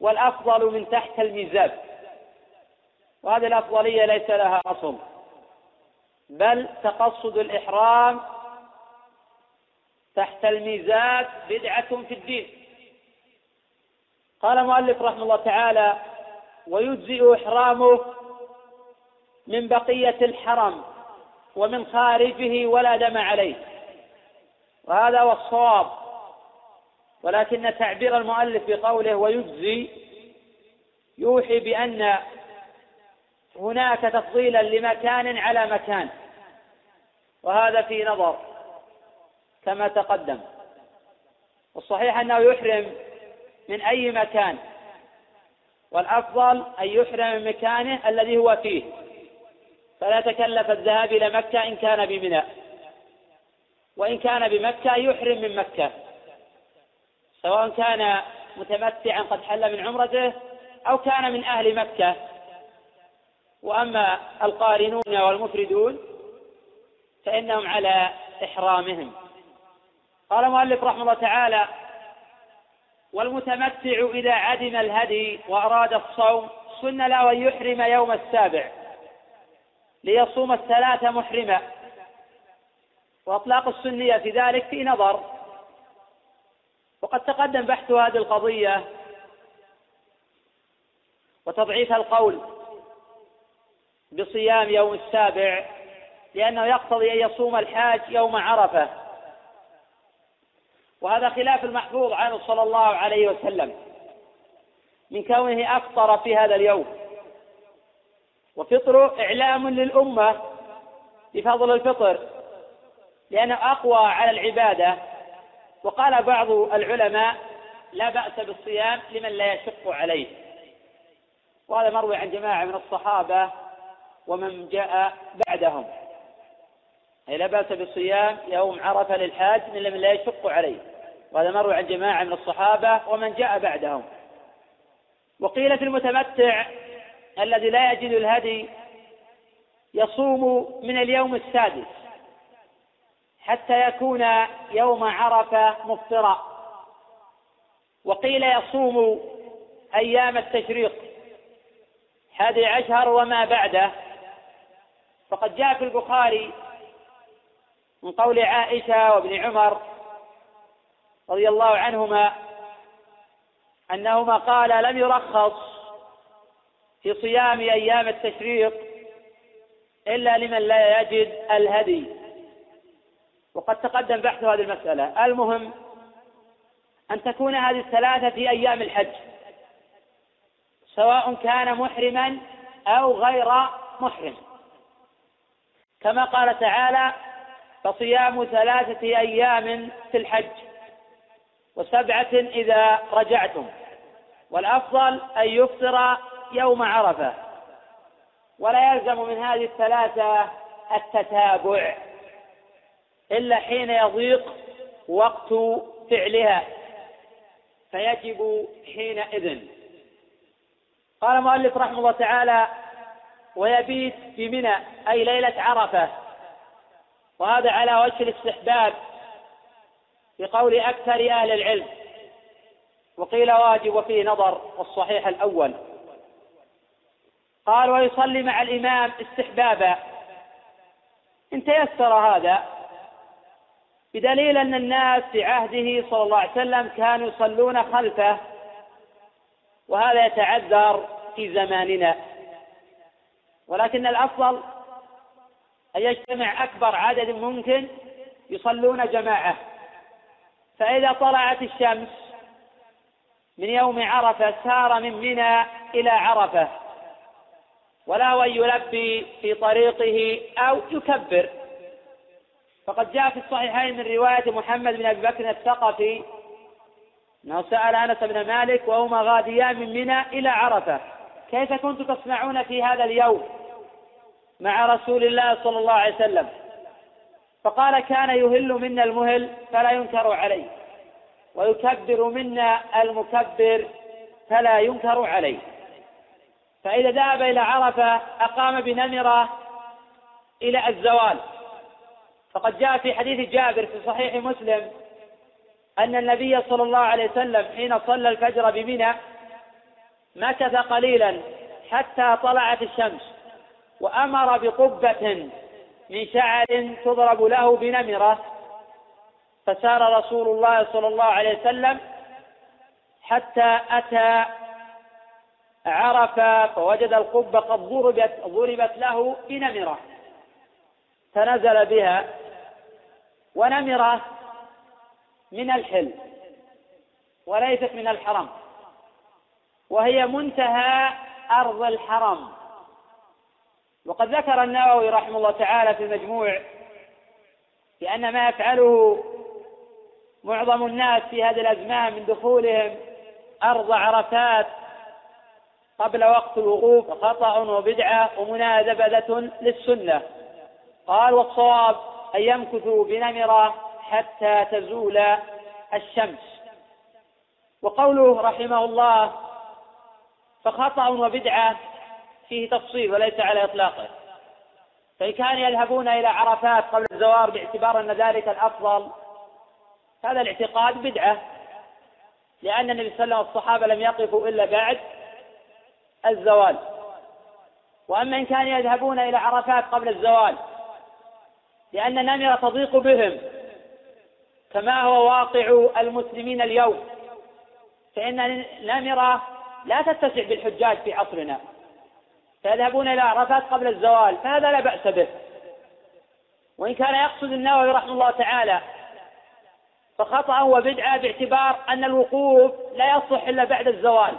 والأفضل من تحت الميزاب. وهذه الأفضلية ليس لها أصل بل تقصد الإحرام تحت الميزاب بدعة في الدين. قال المؤلف رحمه الله تعالى ويجزئ إحرامه من بقية الحرم ومن خارجه ولا دم عليه. وهذا هو الصواب. ولكن تعبير المؤلف بقوله ويجزي يوحي بأن هناك تفضيلا لمكان على مكان. وهذا في نظر كما تقدم. والصحيح أنه يحرم من أي مكان. والأفضل أن يحرم من مكانه الذي هو فيه. فلا تكلف الذهاب إلى مكة إن كان بمنى. وإن كان بمكة يحرم من مكة. سواء كان متمتعا قد حل من عمرته أو كان من أهل مكة. وأما القارنون والمفردون فإنهم على إحرامهم. قال المؤلف رحمه الله تعالى والمتمتع إذا عدم الهدي وأراد الصوم سن له أن يحرم يوم السابع. ليصوم الثلاثة محرما. وأطلاق السنية في ذلك في نظر. وقد تقدم بحث هذه القضية وتضعيف القول بصيام يوم السابع لأنه يقتضي أن يصوم الحاج يوم عرفة. وهذا خلاف المحفوظ عنه صلى الله عليه وسلم من كونه أفطر في هذا اليوم. وفطره إعلام للأمة بفضل الفطر لأنه أقوى على العبادة. وقال بعض العلماء لا بأس بالصيام لمن لا يشق عليه. وهذا مروي عن جماعة من الصحابة ومن جاء بعدهم. أي لا بأس بالصيام يوم عرفة للحاج من لمن لا يشق عليه. وهذا مروي عن جماعة من الصحابة ومن جاء بعدهم. وقيل في المتمتع الذي لا يجد الهدي يصوم من اليوم السادس حتى يكون يوم عرفة مفطرا. وقيل يصوم أيام التشريق. حادي عشر وما بعده. فقد جاء في البخاري من قول عائشة وابن عمر رضي الله عنهما أنهما قال لم يرخص في صيام أيام التشريق إلا لمن لا يجد الهدي. وقد تقدم بحث هذه المسألة. المهم أن تكون هذه الثلاثة في أيام الحج سواء كان محرما أو غير محرم. كما قال تعالى فصيام ثلاثة أيام في الحج وسبعة إذا رجعتم. والأفضل أن يفطر يوم عرفة. ولا يلزم من هذه الثلاثة التتابع إلا حين يضيق وقت فعلها. فيجب حينئذ. قال المؤلف رحمه الله تعالى ويبيت بمنى أي ليلة عرفة. وهذا على وجه الاستحباب بقول أكثر أهل العلم. وقيل واجب وفيه نظر والصحيح الأول. قال ويصلي مع الإمام استحبابا. إن تيسر هذا بدليل أن الناس في عهده صلى الله عليه وسلم كانوا يصلون خلفه وهذا يتعذر في زماننا. ولكن الأفضل أن يجتمع أكبر عدد ممكن يصلون جماعة. فإذا طلعت الشمس من يوم عرفة سار من منى إلى عرفة ولا أن يلبي في طريقه أو يكبر. فقد جاء في الصحيحين من رواية محمد بن أبي بكر الثقفي أنه سأل أنس بن مالك وهما غاديان من منى إلى عرفة. كيف كنتم تصنعون في هذا اليوم؟ مع رسول الله صلى الله عليه وسلم. فقال كان يهل منا المهل فلا ينكر عليه ويكبر منا المكبر فلا ينكر عليه. فإذا ذهب إلى عرفة أقام بنمرة إلى الزوال. فقد جاء في حديث جابر في صحيح مسلم أن النبي صلى الله عليه وسلم حين صلى الفجر بمنى مكث قليلا حتى طلعت الشمس. وأمر بقبة من شعر تضرب له بنمرة فسار رسول الله صلى الله عليه وسلم حتى أتى عرف فوجد القبة قد ضربت ضربت له بنمرة. فنزل بها ونمرة من الحل وليست من الحرم وهي منتهى أرض الحرم. وقد ذكر النووي رحمه الله تعالى في المجموع بأن ما يفعله معظم الناس في هذه الأزمان من دخولهم أرض عرفات قبل وقت الوقوف خطأ وبدعة ومنادبة للسنة. قال والصواب أن يمكثوا بنمرة حتى تزول الشمس. وقوله رحمه الله فخطأ وبدعة فيه تفصيل وليس على إطلاقه. فإن كانوا يذهبون إلى عرفات قبل الزوار باعتبار أن ذلك الأفضل. هذا الاعتقاد بدعة لأن النبي صلى الله عليه وسلم والصحابة لم يقفوا إلا بعد الزوال. وأما إن كانوا يذهبون إلى عرفات قبل الزوال لأن نمرة تضيق بهم. كما هو واقع المسلمين اليوم فإن نمرة لا تتسع بالحجاج في عصرنا. فيذهبون إلى عرفات قبل الزوال فهذا لا بأس به. وإن كان يقصد النووي رحمه الله تعالى فخطأ وبدعة باعتبار أن الوقوف لا يصح إلا بعد الزوال.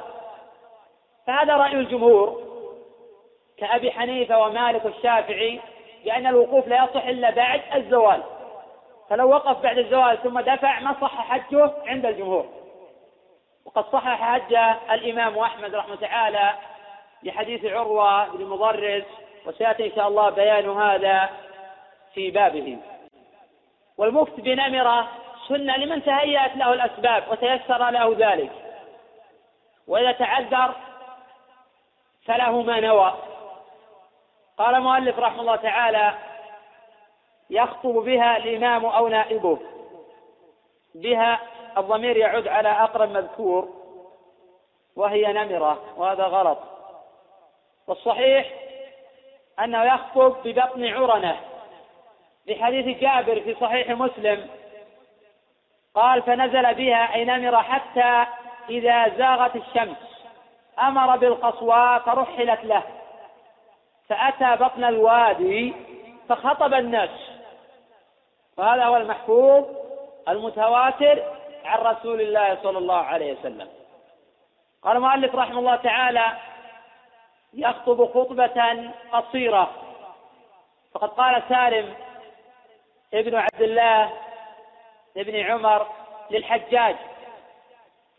فهذا رأي الجمهور كأبي حنيفة ومالك والشافعي بأن الوقوف لا يصح إلا بعد الزوال. فلو وقف بعد الزوال ثم دفع ما صح حجه عند الجمهور. وقد صحح حج الإمام أحمد رحمه تعالى لحديث عروة بن مضرس وسيأتي إن شاء الله بيان هذا في بابه والمفت بنمرة سنة لمن تهيأت له الأسباب وتيسر له ذلك. وإذا تعذر فله ما نوى. قال المؤلف رحمه الله تعالى يخطب بها الإمام أو نائبه. بها الضمير يعود على أقرب مذكور وهي نمرة وهذا غلط. والصحيح أنه يخطب ببطن عرنة. لحديث جابر في صحيح مسلم قال فنزل بها أي نمر حتى إذا زاغت الشمس. أمر بالقصوى فرحلت له. فأتى بطن الوادي فخطب الناس. وهذا هو المحفوظ المتواتر عن رسول الله صلى الله عليه وسلم. قال المؤلف رحمه الله تعالى يخطب خطبة قصيرة. فقد قال سالم ابن عبد الله ابن عمر للحجاج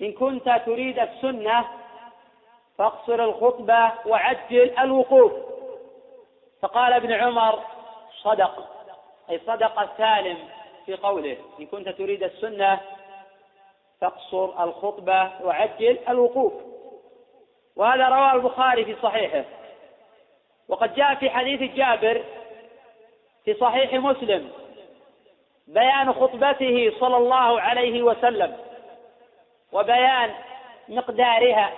إن كنت تريد السنة فاقصر الخطبة وعجل الوقوف. فقال ابن عمر صدق. أي صدق سالم في قوله إن كنت تريد السنة فاقصر الخطبة وعجل الوقوف. وهذا رواه البخاري في صحيحه. وقد جاء في حديث جابر في صحيح مسلم بيان خطبته صلى الله عليه وسلم وبيان مقدارها.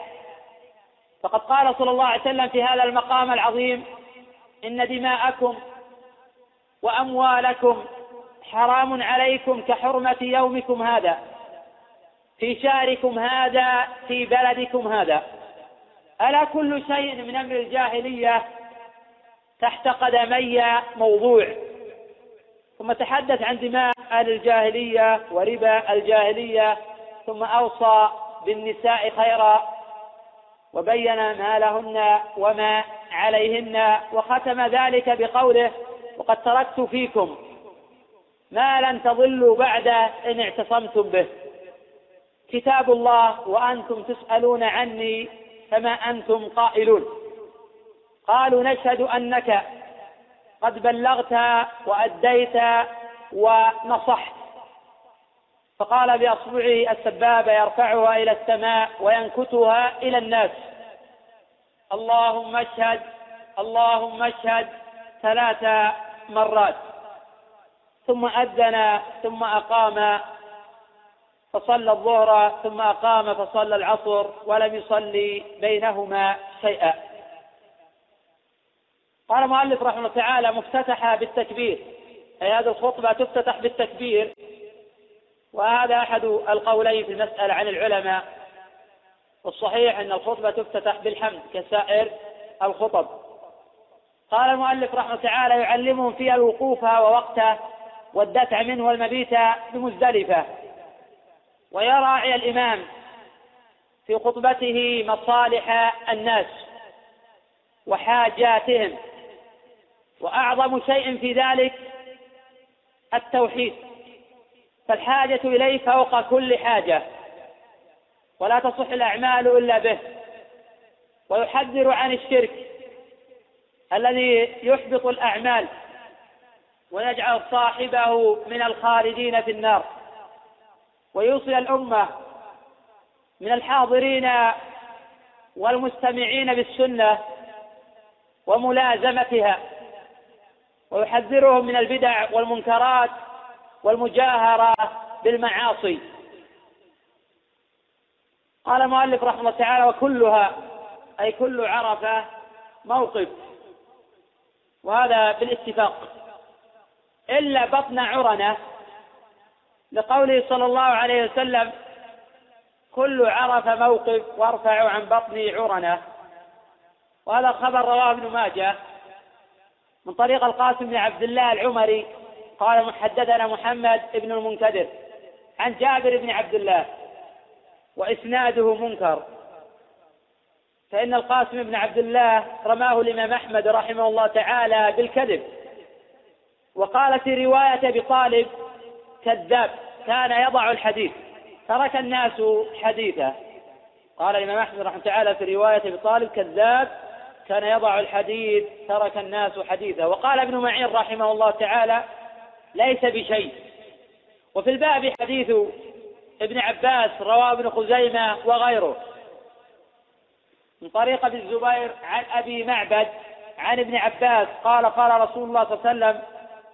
فقد قال صلى الله عليه وسلم في هذا المقام العظيم إن دماءكم وأموالكم حرام عليكم كحرمة يومكم هذا. في شهركم هذا في بلدكم هذا. ألا كل شيء من أمر الجاهلية تحت قدمي موضوع؟ ثم تحدث عن دماء أهل الجاهلية وربا الجاهلية ثم أوصى بالنساء خيرا وبين ما لهن وما عليهن وختم ذلك بقوله وقد تركت فيكم ما لن تضلوا بعد إن اعتصمتم به كتاب الله وأنتم تسألون عني فما أنتم قائلون؟ قالوا نشهد أنك قد بلغت وأديت ونصحت. فقال بأصبعه السبابة يرفعها إلى السماء وينكتها إلى الناس. اللهم اشهد اللهم اشهد ثلاث مرات. ثم أذن ثم أقام فصلى الظهر ثم أقام فصلى العصر ولم يصلي بينهما شيئا. قال المؤلف رحمه الله تعالى مفتتحة بالتكبير. أي هذه الخطبة تفتتح بالتكبير. وهذا أحد القولين في المسألة عن العلماء. والصحيح أن الخطبة تفتتح بالحمد كسائر الخطب. قال المؤلف رحمه الله تعالى يعلمهم فيها الوقوف ووقته والدفع منه والمبيت بمزدلفة. ويراعي الإمام في خطبته مصالح الناس وحاجاتهم وأعظم شيء في ذلك التوحيد. فالحاجة إليه فوق كل حاجة ولا تصح الأعمال إلا به. ويحذر عن الشرك الذي يحبط الأعمال ويجعل صاحبه من الخالدين في النار. ويوصي الأمة من الحاضرين والمستمعين بالسنة وملازمتها ويحذرهم من البدع والمنكرات والمجاهرة بالمعاصي. قال المؤلف رحمه الله تعالى وكلها أي كل عرفة موقف. وهذا بالاتفاق. إلا بطن عرنة لقوله صلى الله عليه وسلم كل عرف موقف وارفع عن بطني عرنة. وهذا خبر رواه ابن ماجه من طريق القاسم بن عبد الله العمري قال محدثنا محمد بن المنكدر عن جابر بن عبد الله وإسناده منكر. فإن القاسم بن عبد الله رماه الإمام أحمد رحمه الله تعالى بالكذب وقال في رواية بطالب كذاب كان يضع الحديث. ترك الناس حديثه. قال الإمام أحمد رحمه تعالى في رواية بطالب كذاب كان يضع الحديث ترك الناس حديثه. وقال ابن معين رحمه الله تعالى ليس بشيء. وفي الباب حديث ابن عباس رواه ابن خزيمة وغيره. من طريق ابن الزبير عن أبي معبد عن ابن عباس قال قال رسول الله صلى الله عليه وسلم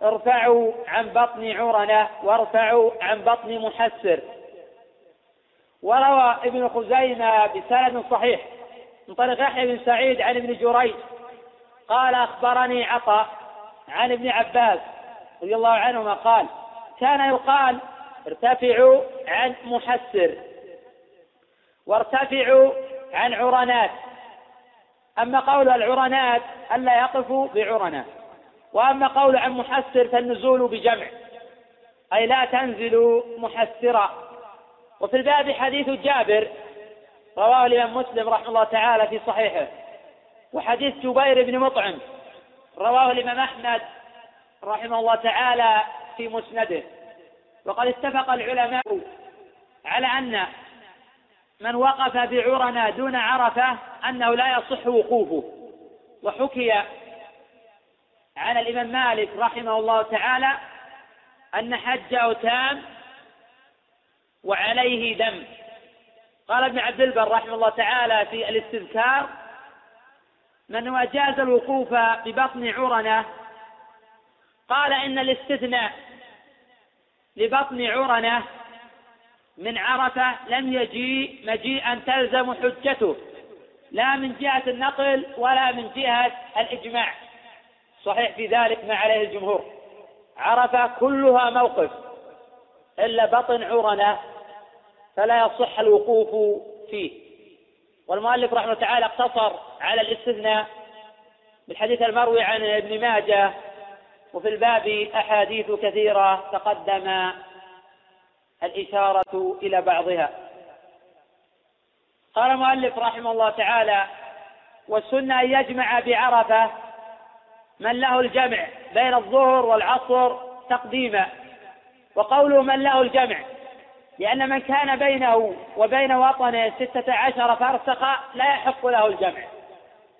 ارفعوا عن بطن عرنة وارفعوا عن بطن محسر. وروى ابن خزيمة بسند صحيح من طريق يحيى بن سعيد عن ابن جريج قال أخبرني عطاء عن ابن عباس رضي الله عنهما قال كان يقال ارتفعوا عن محسر وارتفعوا عن عرنات. أما قول العرنات ألا يقفوا بعرنة. وأما قول عن محسر فالنزول بجمع. أي لا تنزلوا محسرا. وفي الباب حديث جابر رواه الإمام مسلم رحمه الله تعالى في صحيحه. وحديث جبير بن مطعم رواه الإمام أحمد رحمه الله تعالى في مسنده. وقد اتفق العلماء على أن من وقف بعرنا دون عرفة أنه لا يصح وقوفه. وحكي عن الإمام مالك رحمه الله تعالى أن حجه تام وعليه دم. قال ابن عبد البر رحمه الله تعالى في الاستذكار من وجاز الوقوف ببطن عرنة قال إن الاستثناء لبطن عرنة من عرفة لم يجيء مجيئا تلزم حجته لا من جهة النقل ولا من جهة الإجماع. صحيح في ذلك ما عليه الجمهور. عرفة كلها موقف. إلا بطن عرنة فلا يصح الوقوف فيه. والمؤلف رحمه الله تعالى اقتصر على الاستثناء بالحديث المروي عن ابن ماجه وفي الباب أحاديث كثيرة تقدم الإشارة إلى بعضها. قال المؤلف رحمه الله تعالى والسنة أن يجمع بعرفة من له الجمع بين الظهر والعصر تقديما. وقوله من له الجمع لأن من كان بينه وبين وطنه ستة عشر فرسخا لا يحق له الجمع.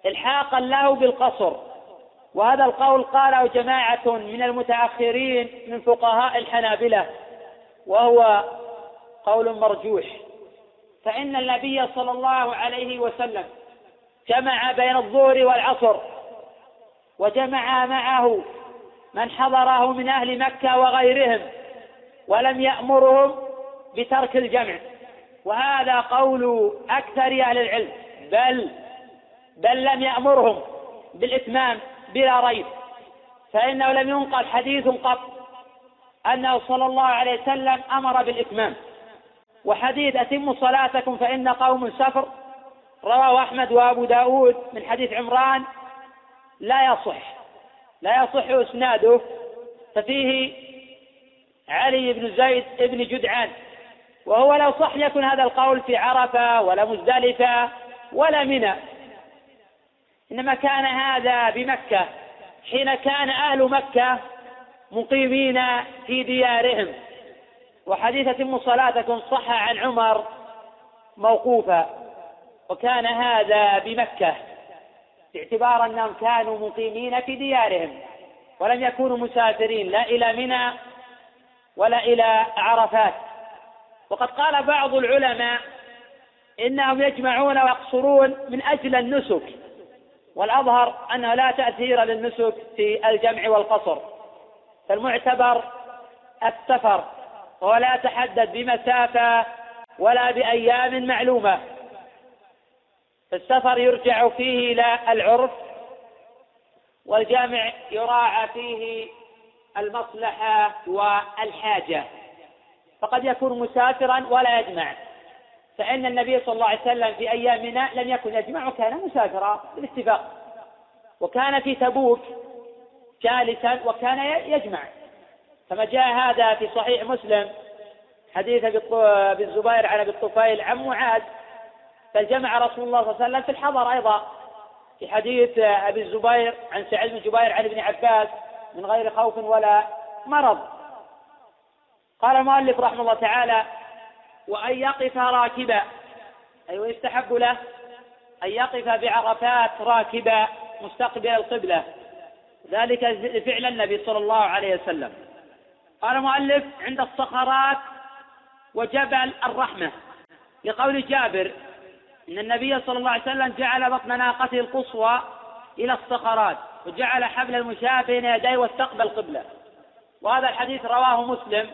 إلحاقا له بالقصر. وهذا القول قاله جماعة من المتأخرين من فقهاء الحنابلة وهو قول مرجوح. فإن النبي صلى الله عليه وسلم جمع بين الظهر والعصر. وجمع معه من حضره من أهل مكة وغيرهم ولم يأمرهم بترك الجمع. وهذا قول أكثر أهل العلم بل بل لم يأمرهم بالإتمام بلا ريب. فإنه لم ينقل حديث قط أنه صلى الله عليه وسلم أمر بالإتمام. وحديث أتموا صلاتكم فإن قوم سفر رواه أحمد وأبو داود من حديث عمران لا يصح. لا يصح إسناده. ففيه علي بن زيد بن جدعان. وهو لو صح يكن هذا القول في عرفة ولا مزدلفة ولا منى. إنما كان هذا بمكة. حين كان أهل مكة مقيمين في ديارهم. وحديث أتم صلاتكم صح عن عمر موقوفا. وكان هذا بمكة. باعتبار أنهم كانوا مقيمين في ديارهم ولم يكونوا مسافرين لا إلى منى ولا إلى عرفات. وقد قال بعض العلماء إنهم يجمعون ويقصرون من أجل النسك والأظهر أنه لا تأثير للنسك في الجمع والقصر. فالمعتبر السفر ولا يتحدد بمسافة ولا بأيام معلومة. السفر يرجع فيه إلى العرف والجامع يراعى فيه المصلحة والحاجة. فقد يكون مسافرا ولا يجمع. فإن النبي صلى الله عليه وسلم في أيامنا لم يكن يجمع وكان مسافرا بالاتفاق. وكان في تبوك جالسا وكان يجمع. كما جاء هذا في صحيح مسلم حديث بالزبير عن أبي الطفيل عن معاذ بل جمع رسول الله صلى الله عليه وسلم في الحضر أيضا. في حديث أبي الزبير عن سعيد بن جبير عن ابن عباس من غير خوف ولا مرض. قال المؤلف رحمه الله تعالى وأن يقف راكبا أي ويستحب له أن يقف بعرفات راكبا مستقبل القبلة. ذلك فعل النبي صلى الله عليه وسلم. قال المؤلف عند الصخرات وجبل الرحمة لقول جابر إن النبي صلى الله عليه وسلم جعل بطن ناقته القصوى إلى الصخرات وجعل حبل المشاة بين يديه واستقبل قبلة. وهذا الحديث رواه مسلم.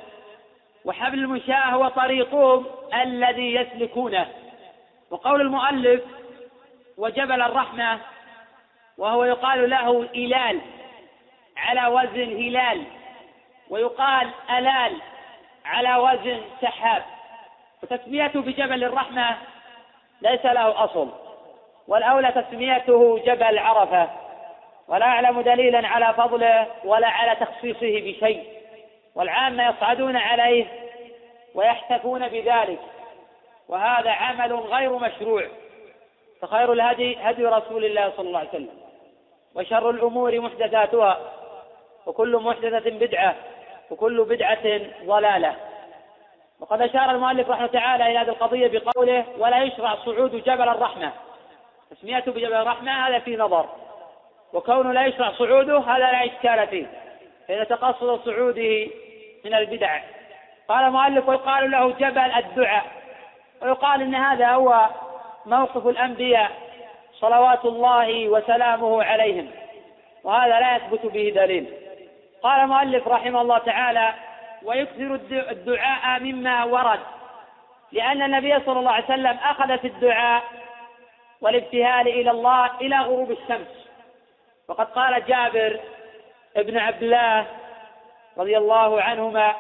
وحبل المشاة هو طريقهم الذي يسلكونه. وقول المؤلف وجبل الرحمة وهو يقال له إلال على وزن هلال. ويقال ألال على وزن سحاب. وتسميته بجبل الرحمة ليس له أصل. والأولى تسميته جبل عرفة. ولا أعلم دليلا على فضله ولا على تخصيصه بشيء. والعامة يصعدون عليه ويحتفون بذلك. وهذا عمل غير مشروع. فخير الهدي هدي رسول الله صلى الله عليه وسلم. وشر الأمور محدثاتها. وكل محدثة بدعة. وكل بدعة ضلالة. وقد أشار المؤلف رحمه تعالى إلى هذه القضية بقوله ولا يشرع صعود جبل الرحمة. تسميته بجبل الرحمة هذا في نظر. وكونه لا يشرع صعوده هذا لا إشكال فيه. فإن تقصد صعوده من البدع. قال المؤلف ويقال له جبل الدعاء. ويقال إن هذا هو موقف الأنبياء صلوات الله وسلامه عليهم. وهذا لا يثبت به دليل. قال المؤلف رحمه الله تعالى ويكثر الدعاء مما ورد. لأن النبي صلى الله عليه وسلم أخذ في الدعاء والابتهال إلى الله إلى غروب الشمس. وقد قال جابر ابن عبد الله رضي الله عنهما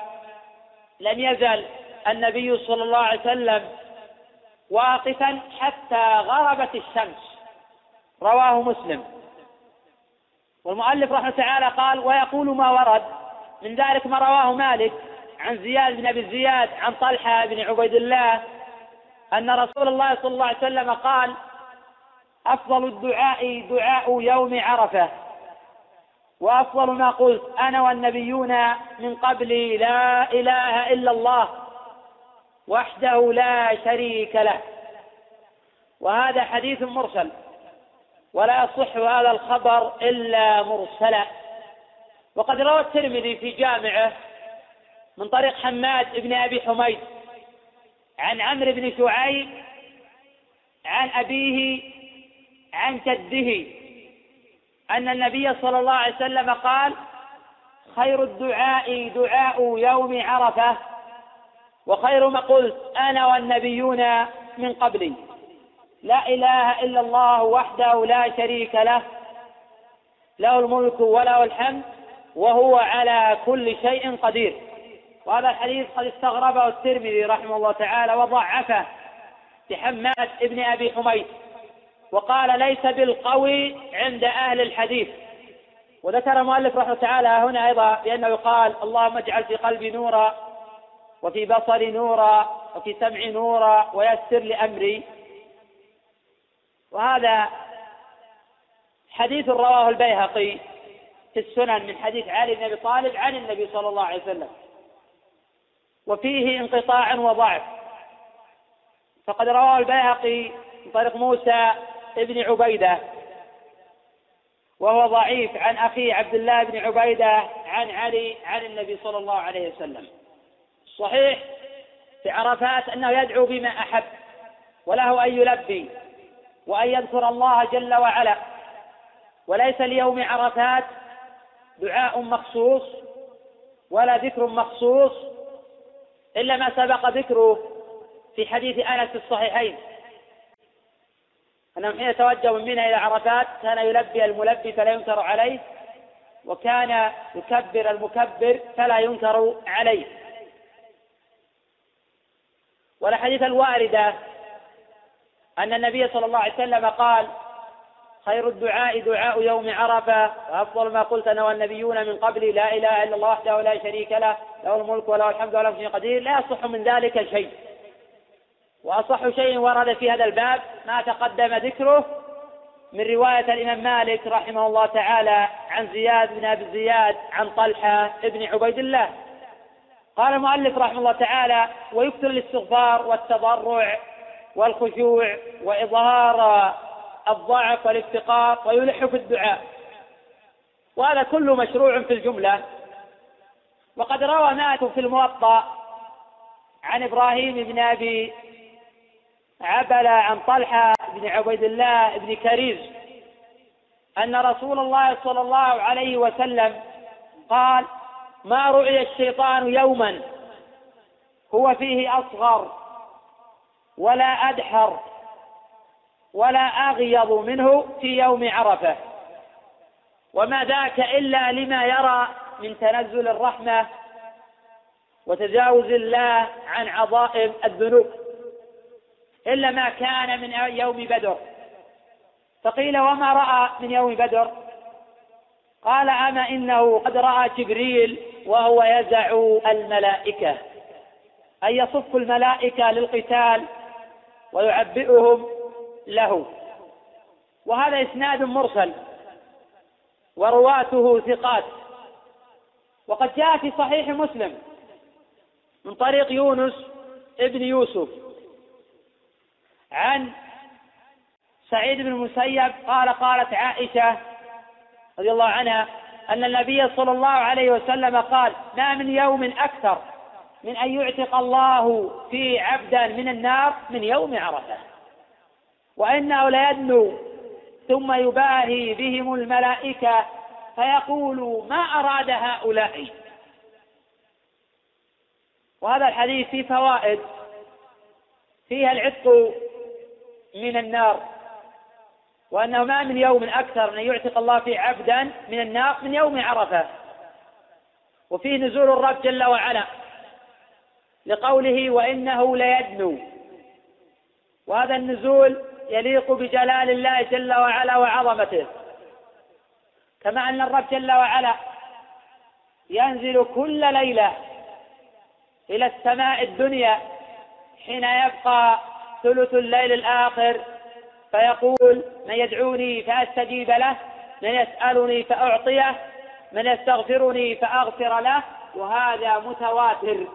لم يزل النبي صلى الله عليه وسلم واقفا حتى غربت الشمس. رواه مسلم. والمؤلف رحمه تعالى قال ويقول ما ورد من ذلك ما رواه مالك عن زياد بن أبي زياد عن طلحة بن عبيد الله أن رسول الله صلى الله عليه وسلم قال أفضل الدعاء دعاء يوم عرفة وأفضل ما قلت أنا والنبيون من قبلي لا إله إلا الله وحده لا شريك له. وهذا حديث مرسل ولا يصح هذا الخبر إلا مرسلا. وقد روى الترمذي في جامعه من طريق حماد بن أبي حميد عن عمرو بن شعيب عن أبيه عن جده أن النبي صلى الله عليه وسلم قال خير الدعاء دعاء يوم عرفة وخير ما قلت أنا والنبيون من قبلي. لا إله إلا الله وحده لا شريك له له الملك وله الحمد وهو على كل شيء قدير. وهذا الحديث قد استغربه الترمذي رحمه الله تعالى وضعفه بحماد ابن أبي حميد. وقال ليس بالقوي عند أهل الحديث. وذكر المؤلف رحمه تعالى هنا أيضا بأنه يقال اللهم اجعل في قلبي نورا وفي بصري نورا وفي سمعي نورا ويسر لأمري وهذا حديث رواه البيهقي. في السنن من حديث علي بن أبي طالب عن النبي صلى الله عليه وسلم. وفيه انقطاع وضعف. فقد رواه البيهقي من طريق موسى ابن عبيدة. وهو ضعيف عن اخيه عبد الله بن عبيدة عن علي عن النبي صلى الله عليه وسلم. صحيح في عرفات أنه يدعو بما أحب وله أن يلبي وأن يذكر الله جل وعلا. وليس ليوم عرفات دعاء مخصوص ولا ذكر مخصوص إلا ما سبق ذكره في حديث أنس في الصحيحين. أنه حين توجه من منى إلى عرفات كان يلبي الملبي فلا ينكر عليه وكان يكبر المكبر فلا ينكر عليه. والأحاديث الواردة أن النبي صلى الله عليه وسلم قال خير الدعاء دعاء يوم عرفة وأفضل ما قلت أنا والنبيون من قبلي لا إله إلا الله وحده لا شريك له له الملك وله الحمد وله كل قدير لا يصح من ذلك شيء. وأصح شيء ورد في هذا الباب ما تقدم ذكره من رواية الإمام مالك رحمه الله تعالى عن زياد بن أبي زياد عن طلحة بن عبيد الله. قال المؤلف رحمه الله تعالى ويكثر الاستغفار والتضرع والخشوع وإظهار الضعف والافتقار ويلح في الدعاء. وهذا كله مشروع في الجملة. وقد روى مالك في الموطأ عن إبراهيم بن أبي عبلة عن طلحة بن عبيد الله بن كريز أن رسول الله صلى الله عليه وسلم قال ما رؤي الشيطان يوما هو فيه أصغر ولا أدحر ولا أغيض منه في يوم عرفة. وما ذاك إلا لما يرى من تنزل الرحمة وتجاوز الله عن عظائم الذنوب. إلا ما كان من يوم بدر. فقيل وما رأى من يوم بدر؟ قال أما إنه قد رأى جبريل وهو يزع الملائكة. أن يصف الملائكة للقتال ويعبئهم له. وهذا إسناد مرسل ورواته ثقات. وقد جاء في صحيح مسلم من طريق يونس ابن يوسف عن سعيد بن المسيب قال قالت عائشة رضي الله عنها أن النبي صلى الله عليه وسلم قال ما من يوم أكثر من أن يعتق الله في عبدا من النار من يوم عرفة. وإنه ليدنو ثم يباهي بهم الملائكة فيقول ما أراد هؤلاء؟ وهذا الحديث فيه فوائد فيها العتق من النار وأنه ما من يوم أكثر من أن يعتق الله فيه عبدا من النار من يوم عرفة. وفيه نزول الرب جل وعلا لقوله وإنه ليدنو. وهذا النزول يليق بجلال الله جل وعلا وعظمته. كما أن الرب جل وعلا ينزل كل ليلة إلى السماء الدنيا حين يبقى ثلث الليل الآخر فيقول من يدعوني فأستجيب له من يسألني فأعطيه من يستغفرني فأغفر له. وهذا متواتر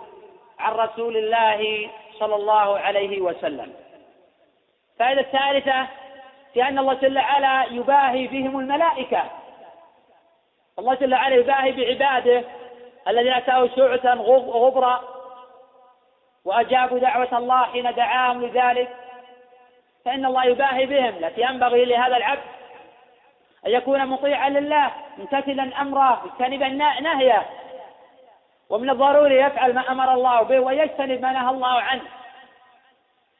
عن رسول الله صلى الله عليه وسلم. الفائدة الثالثة في أن الله جل وعلا يباهي بهم الملائكة. الله جل وعلا يباهي بعباده الذين أتاه شعثا غبرا وأجابوا دعوة الله حين دعاهم لذلك. فإن الله يباهي بهم. لكن ينبغي لهذا العبد أن يكون مطيعا لله ممتثلا أمره مجتنبا نهيه. ومن الضروري يفعل ما أمر الله به ويجتنب ما نهى الله عنه.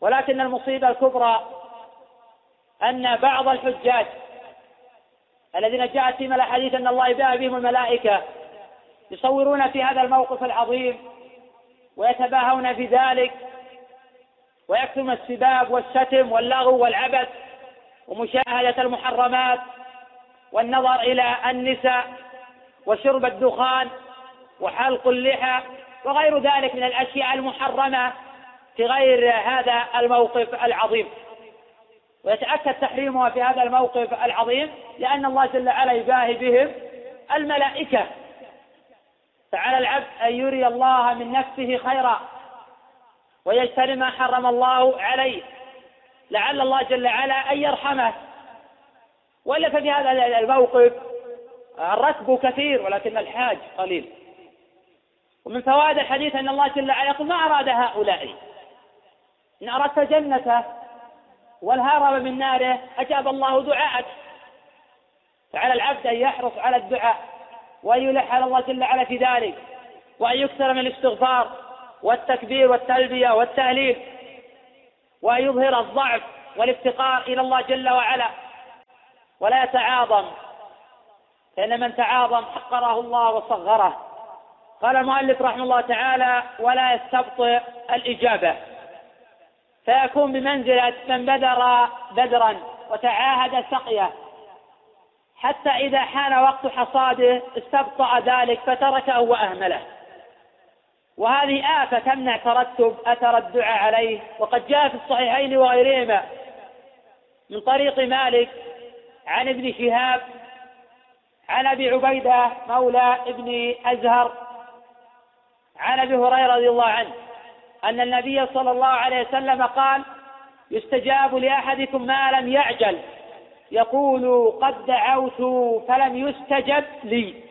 ولكن المصيبة الكبرى أن بعض الحجاج الذين جاءت فيهم الأحاديث أن الله باء بهم الملائكة يصورون في هذا الموقف العظيم ويتباهون في ذلك ويكتم السباب والشتم واللغو والعبث ومشاهدة المحرمات والنظر إلى النساء وشرب الدخان وحلق اللحى وغير ذلك من الأشياء المحرمة في غير هذا الموقف العظيم. ويتأكد تحريمها في هذا الموقف العظيم لأن الله جل وعلا يباهي بهم الملائكة. فعلى العبد أن يري الله من نفسه خيرا ويجتنب ما حرم الله عليه. لعل الله جل وعلا أن يرحمه. وإلا ففي هذا الموقف الركب كثير ولكن الحاج قليل. ومن فوائد الحديث أن الله جل وعلا يقول ما أراد هؤلاء؟ إن أردت جنته والهرب من ناره أجاب الله دعاءك. فعلى العبد أن يحرص على الدعاء وأن يلح على الله جل وعلا في ذلك وأن يكثر من الاستغفار والتكبير والتلبية والتهليل وأن يظهر الضعف والافتقار إلى الله جل وعلا. ولا يتعاظم فإن من تعاظم حقره الله وصغره. قال المؤلف رحمه الله تعالى ولا يستبطئ الإجابة. فيكون بمنزلة من بدر بدرا وتعاهد سقيه حتى إذا حان وقت حصاده استبطأ ذلك فتركه وأهمله. وهذه آفة تمنع ترتب أثر الدعاء عليه وقد جاء في الصحيحين وغيرهما من طريق مالك عن ابن شهاب عن أبي عبيدة مولى ابن أزهر عن أبي هريرة رضي الله عنه. أن النبي صلى الله عليه وسلم قال يستجاب لأحدكم ما لم يعجل. يقول قد دعوت فلم يستجب لي.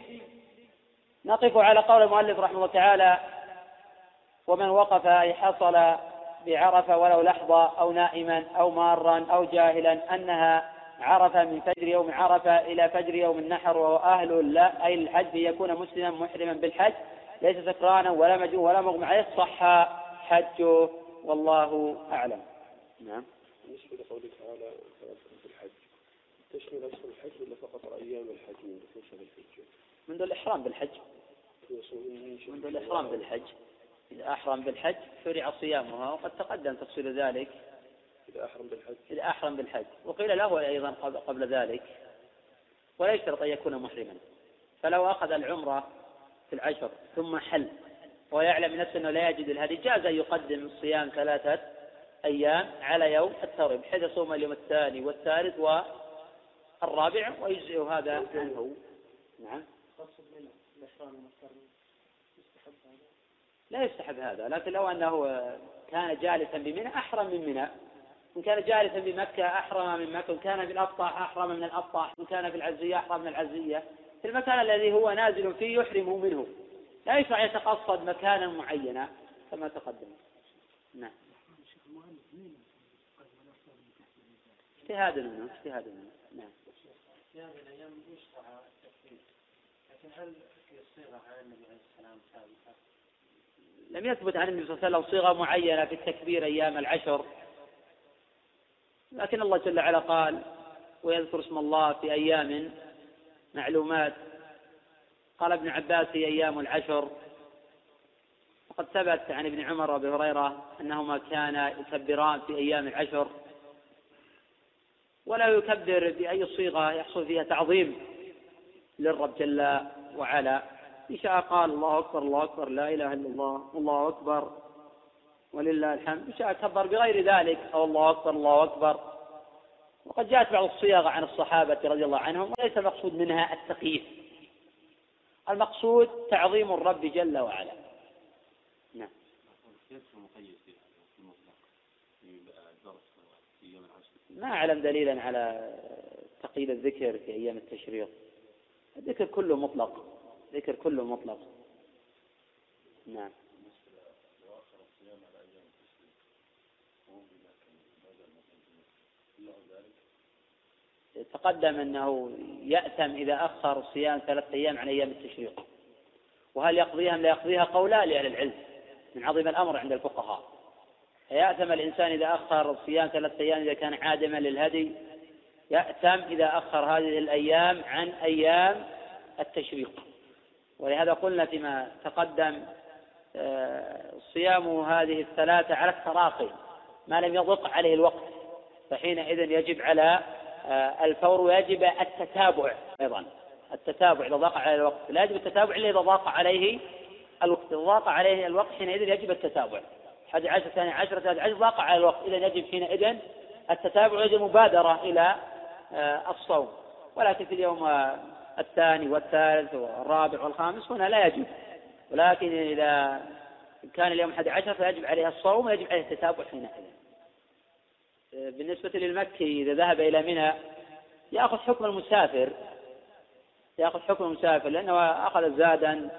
نقف على قول المؤلف رحمه الله تعالى ومن وقف أي حصل بعرفة ولو لحظة أو نائما أو مارا أو جاهلا أنها عرفة من فجر يوم عرفة إلى فجر يوم النحر وهو أهل لا أي الحج يكون مسلما محرما بالحج ليس سكرانا ولا مجنون ولا مغمى عليه صح حجه والله أعلم. نعم. بالنسبة لقوله تعالى في الحج تشمل أشهر الحج ولا فقط أيام الحج من دخول شهر الحج؟ منذ الإحرام بالحج. منذ الإحرام بالحج. إذا أحرم بالحج شرع صيامها وقد تقدم تفصيل ذلك. إذا أحرم بالحج. إذا أحرم بالحج. وقيل له أيضا قبل ذلك. ولا يشترط أن يكون محرما. فلو أخذ العمرة في العشر ثم حل ويعلم نفسه أنه لا يجد الهدي. جاز أن يقدم الصيام ثلاثة أيام على يوم الترب بحيث يصوم اليوم الثاني والثالث والرابع ويجزئ هذا عنه نعم. لا يستحب هذا لكن لو أنه كان جالسا بمنى أحرم من منى. إن كان جالسا بمكة أحرم من مكة. إن كان في الأبطح أحرم من الأبطح إن كان في العزية أحرم من العزية. في المكان الذي هو نازل فيه يحرم منه. لا يشرع يتقصد مكانا معينا؟ كما تقدم. نعم. اجتهاد منه اجتهاد منه نعم. يشرع لكن هل في الصيغه على النبي عليه ثابته؟ لم يثبت عن النبي صلى الله عليه وسلم صيغة معينة في التكبير أيام العشر. لكن الله جل وعلا قال ويذكر اسم الله في أيام معلومات. قال ابن عباس أيام العشر. وقد ثبت عن ابن عمر وأبي هريرة أنهما كانا يكبران في أيام العشر. ولا يكبر بأي صيغة يحصل فيها تعظيم للرب جل وعلا. إن شاء قال الله أكبر الله أكبر لا إله إلا الله الله أكبر ولله الحمد. شاء كبر بغير ذلك أو الله أكبر الله أكبر. وقد جاءت بعض الصيغ عن الصحابة رضي الله عنهم وليس المقصود منها التقييد. المقصود تعظيم الرب جل وعلا. نعم. ما أعلم دليلا على تقييد الذكر في أيام التشريق. الذكر كله مطلق. ذكر كله مطلق. نعم. تقدم أنه يأثم إذا أخر الصيام ثلاثة أيام عن أيام التشريق. وهل يقضيها أم لا يقضيها؟ قولان لأهل العلم من عظيم الأمر عند الفقهاء. يأثم الإنسان إذا أخر الصيام ثلاثة أيام إذا كان عادما للهدي يأثم إذا أخر هذه الأيام عن أيام التشريق. ولهذا قلنا فيما تقدم آه، صيام هذه الثلاثة على التراقي ما لم يضق عليه الوقت فحينئذ يجب على الفور ويجب التتابع أيضا. التتابع إذا ضاق عليه الوقت. لا يجب التتابع إلا إذا ضاق عليه الوقت. ضاق عليه الوقت حينئذ يجب التتابع. حد عشر ثاني عشر ثالث عشر ضاق على الوقت. إذا يجب حينئذ التتابع يجب مبادرة إلى آه، الصوم. ولكن في اليوم الثاني والثالث والرابع والخامس هنا لا يجب. ولكن إذا كان اليوم 11 فيجب عليه الصوم ويجب عليه التتابع حينئذ. بالنسبة للمكي إذا ذهب إلى منى يأخذ حكم المسافر. يأخذ حكم المسافر لأنه أخذ زادا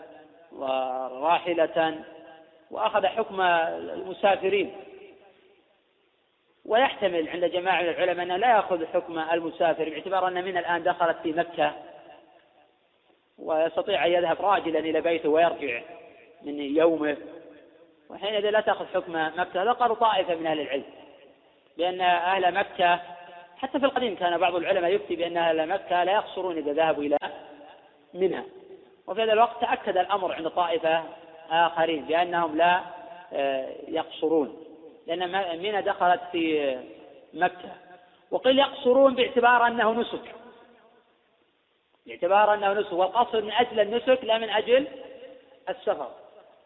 وراحلة وأخذ حكم المسافرين. ويحتمل عند جماعة من العلماء أنه لا يأخذ حكم المسافر باعتبار أن من الآن دخلت في مكة ويستطيع أن يذهب راجلا إلى بيته ويرجع من يومه. وحينئذ لا تأخذ حكم مكة قالوا طائفة من أهل العلم. بأن أهل مكة حتى في القديم كان بعض العلماء يفتي بأن أهل مكة لا يقصرون إذا ذهبوا إلى منى وفي هذا الوقت تأكد الأمر عند طائفة آخرين بأنهم لا آه، يقصرون لأن منى دخلت في مكة. وقيل يقصرون باعتبار أنه نسك. باعتبار أنه نسك والقصر من أجل النسك لا من أجل السفر.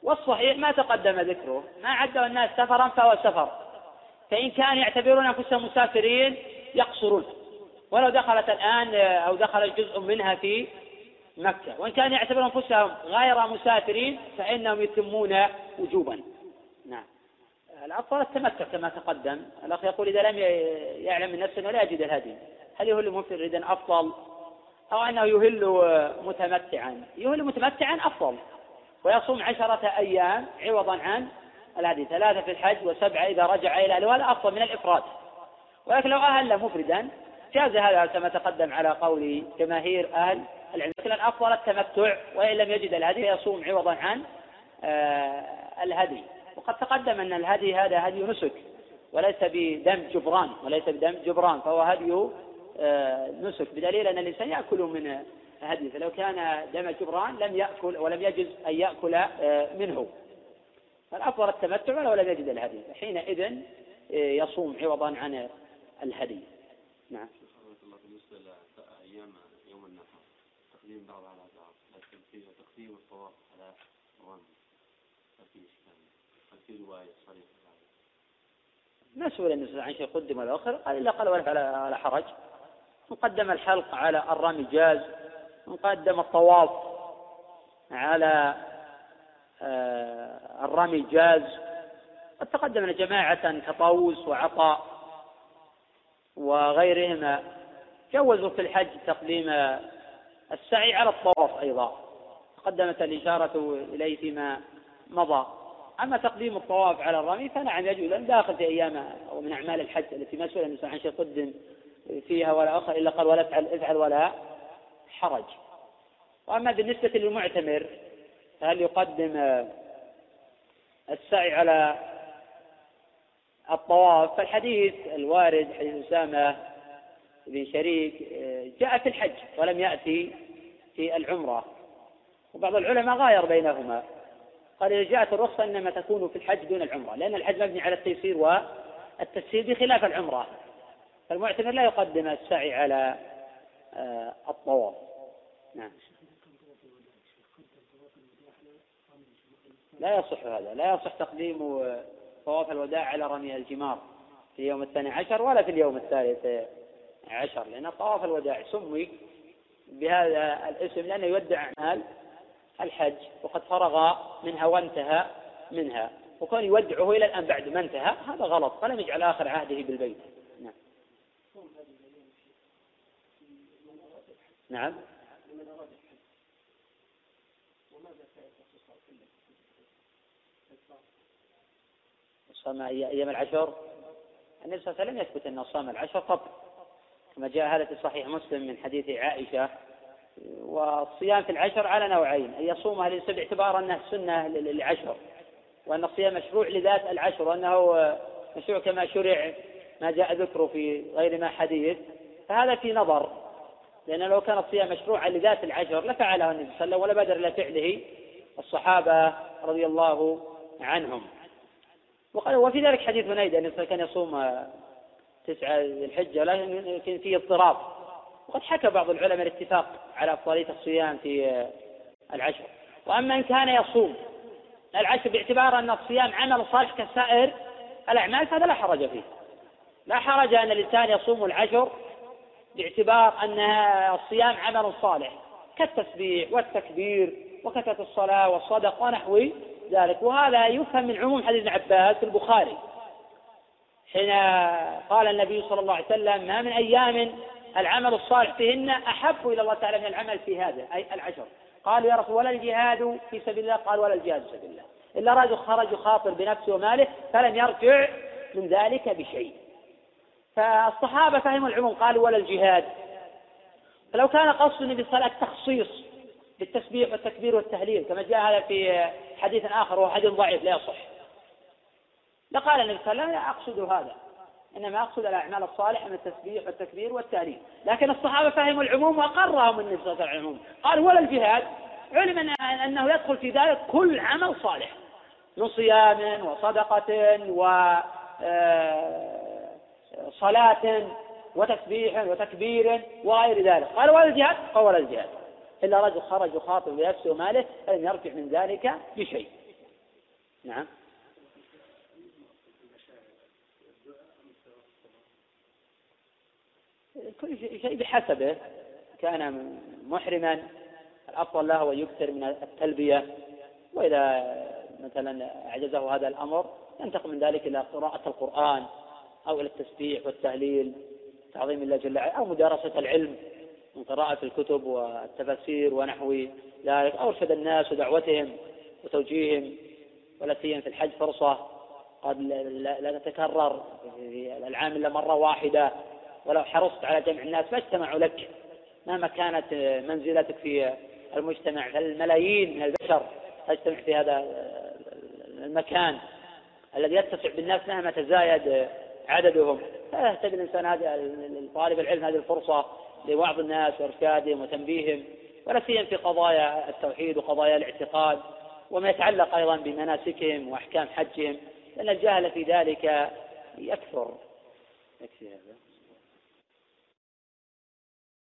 والصحيح ما تقدم ذكره ما عدوا الناس سفرا فهو سفر. فإن كانوا يعتبرون أنفسهم مسافرين يقصرون. ولو دخلت الآن أو دخل جزء منها في مكة. وإن كانوا يعتبرون أنفسهم غير مسافرين فإنهم يتمون وجوبا. نعم. الأفضل التمتع كما تقدم. الأخ يقول إذا لم يعلم من نفسه أنه لا يجد الهدي. هل يهل مفردا أفضل؟ أو أنه يهل متمتعا. يهل متمتعا أفضل. ويصوم عشرة أيام عوضا عن الهدي ثلاثة في الحج وسبعة إذا رجع إلى أهله هذا أفضل من الإفراد. ولكن لو أهل مفردا جاز هذا كما تقدم على قول جماهير أهل العلم. لكن الأفضل التمتع وإن لم يجد الهدي يصوم عوضا عن آه، الهدي. وقد تقدم أن الهدي هذا هدي نسك وليس بدم جبران وليس بدم جبران فهو هدي آه، نسك. بدليل أن الإنسان يأكل من هدي فلو كان دم جبران لم يأكل ولم يجز أن يأكل آه، منه فالأفضل التمتع ولو لم يجد الهدي فحينئذ آه، يصوم عوضا عن الهدي. نعم. بالنسبة لأيام يوم النحر تقديم بعض على بعض الطواف على الرمي رواية صريحة ما سئل النبي عن شيء قدم ولا أخر. قال إلا قال ولا على حرج. مقدم الحلق على الرمي جاز مقدم الطواف على الرمي جاز. قد تقدم جماعة كطاووس وعطاء وغيرهما جوزوا في الحج تقديم السعي على الطواف أيضا. تقدمت الإشارة إليه فيما مضى. أما تقديم الطواف على الرمي فنعم يجوز لأن داخل في أيام ومن أعمال الحج التي ما سئل الإنسان عن شيء قدم فيها ولا أخر إلا قال ولا افعل افعل ولا حرج. وأما بالنسبة للمعتمر فهل يقدم السعي على الطواف؟ فالحديث الوارد حديث أسامة بن شريك جاء في الحج ولم يأتي في العمرة. وبعض العلماء غاير بينهما. قال إذا جاءت الرخصة إنما تكون في الحج دون العمرة لأن الحج مبني على التيسير والتسهيل بخلاف العمرة. فالمعتمر لا يقدم السعي على آه، الطواف. نعم. لا يصح هذا لا يصح تقديم طواف الوداع على رمي الجمار في اليوم الثاني عشر ولا في اليوم الثالث عشر لأن طواف الوداع سمي بهذا الاسم لأنه يودع أعمال الحج وقد فرغ منها وانتهى منها وكون يودعه إلى الآن بعد ما انتهى هذا غلط فلم يجعل آخر عهده بالبيت. نعم. نعم. صام أيام العشر. النبي صلى الله عليه وسلم يثبت أنه صام العشر طب كما جاء هذا في صحيح مسلم من حديث عائشة. والصيام في العشر على نوعين أن يصومها الإنسان باعتبار أنه سنة للعشر وأن الصيام مشروع لذات العشر وأنه مشروع كما شرع ما جاء ذكره في غير ما حديث. فهذا في نظر لأن لو كان الصيام مشروعا لذات العشر لفعله النبي صلى الله عليه وسلم ولا بادر إلى فعله الصحابة رضي الله عنهم. وقال وفي ذلك حديث هنيدة أن كان يصوم تسعة ذي الحجة لكن فيه اضطراب. وقد حكى بعض العلماء الاتفاق على أفضلية الصيام في العشر. وأما إن كان يصوم العشر باعتبار أن الصيام عمل صالح كسائر الأعمال فهذا لا حرج فيه. لا حرج أن الإنسان يصوم العشر باعتبار أن الصيام عمل صالح كالتسبيح والتكبير وكثرة الصلاة والصدق ونحو ذلك. وهذا يفهم من عموم حديث ابن عباس في البخاري. حين قال النبي صلى الله عليه وسلم ما من أيام العمل الصالح فيهن أحب إلى الله تعالى من العمل في هذا أي العشر. قالوا يا رسول ولا الجهاد في سبيل الله. قال ولا الجهاد في سبيل الله. إلا رجل خرج يخاطر بنفسه وماله فلم يرجع من ذلك بشيء. فالصحابة فهموا العموم قالوا ولا الجهاد. فلو كان قصد النبي صلى الله عليه وسلم التخصيص بالتسبيح والتكبير والتهليل كما جاء هذا في حديث آخر وهو حديث ضعيف لا يصح. لقال النبي صلى الله عليه وسلم لا أقصد هذا إنما أقصد الأعمال الصالحة من التسبيح والتكبير والتهليل. لكن الصحابة فهموا العموم وأقرهم النبي صلى الله عليه وسلم العموم. قال ولا الجهاد؟ علم أنه يدخل في ذلك كل عمل صالح من صيام وصدقة و آه، صلاة وتسبيح وتكبير وغير ذلك. قال ولا الجهاد؟ قال ولا الجهاد. إلا رجل خرج يخاطب بنفسه وماله فلم يرجع من ذلك بشيء نعم. كل شيء بحسبه. كان محرما الأفضل له أن يكثر من التلبية. وإذا مثلا أعجزه هذا الأمر ينتقل من ذلك إلى قراءة القرآن أو إلى التسبيح والتهليل تعظيم الله جل وعلا أو مدارسة العلم. من قراءة الكتب والتفاسير ونحو ذلك أو أرشد الناس ودعوتهم وتوجيههم ولا سيما في الحج فرصة قد لا تتكرر في العام إلا مرة واحدة. ولو حرصت على جمع الناس ما اجتمعوا لك؟ مهما كانت منزلتك في المجتمع الملايين من البشر تجتمع في هذا المكان الذي يتسع بالناس مهما تزايد عددهم. فيهتدي الإنسان هذا طالب العلم هذه الفرصة لوعظ الناس وإرشادهم وتنبيههم ولا سيما في قضايا التوحيد وقضايا الاعتقاد وما يتعلق أيضا بمناسكهم وأحكام حجهم لأن الجهل في ذلك يكثر يكفي هذا.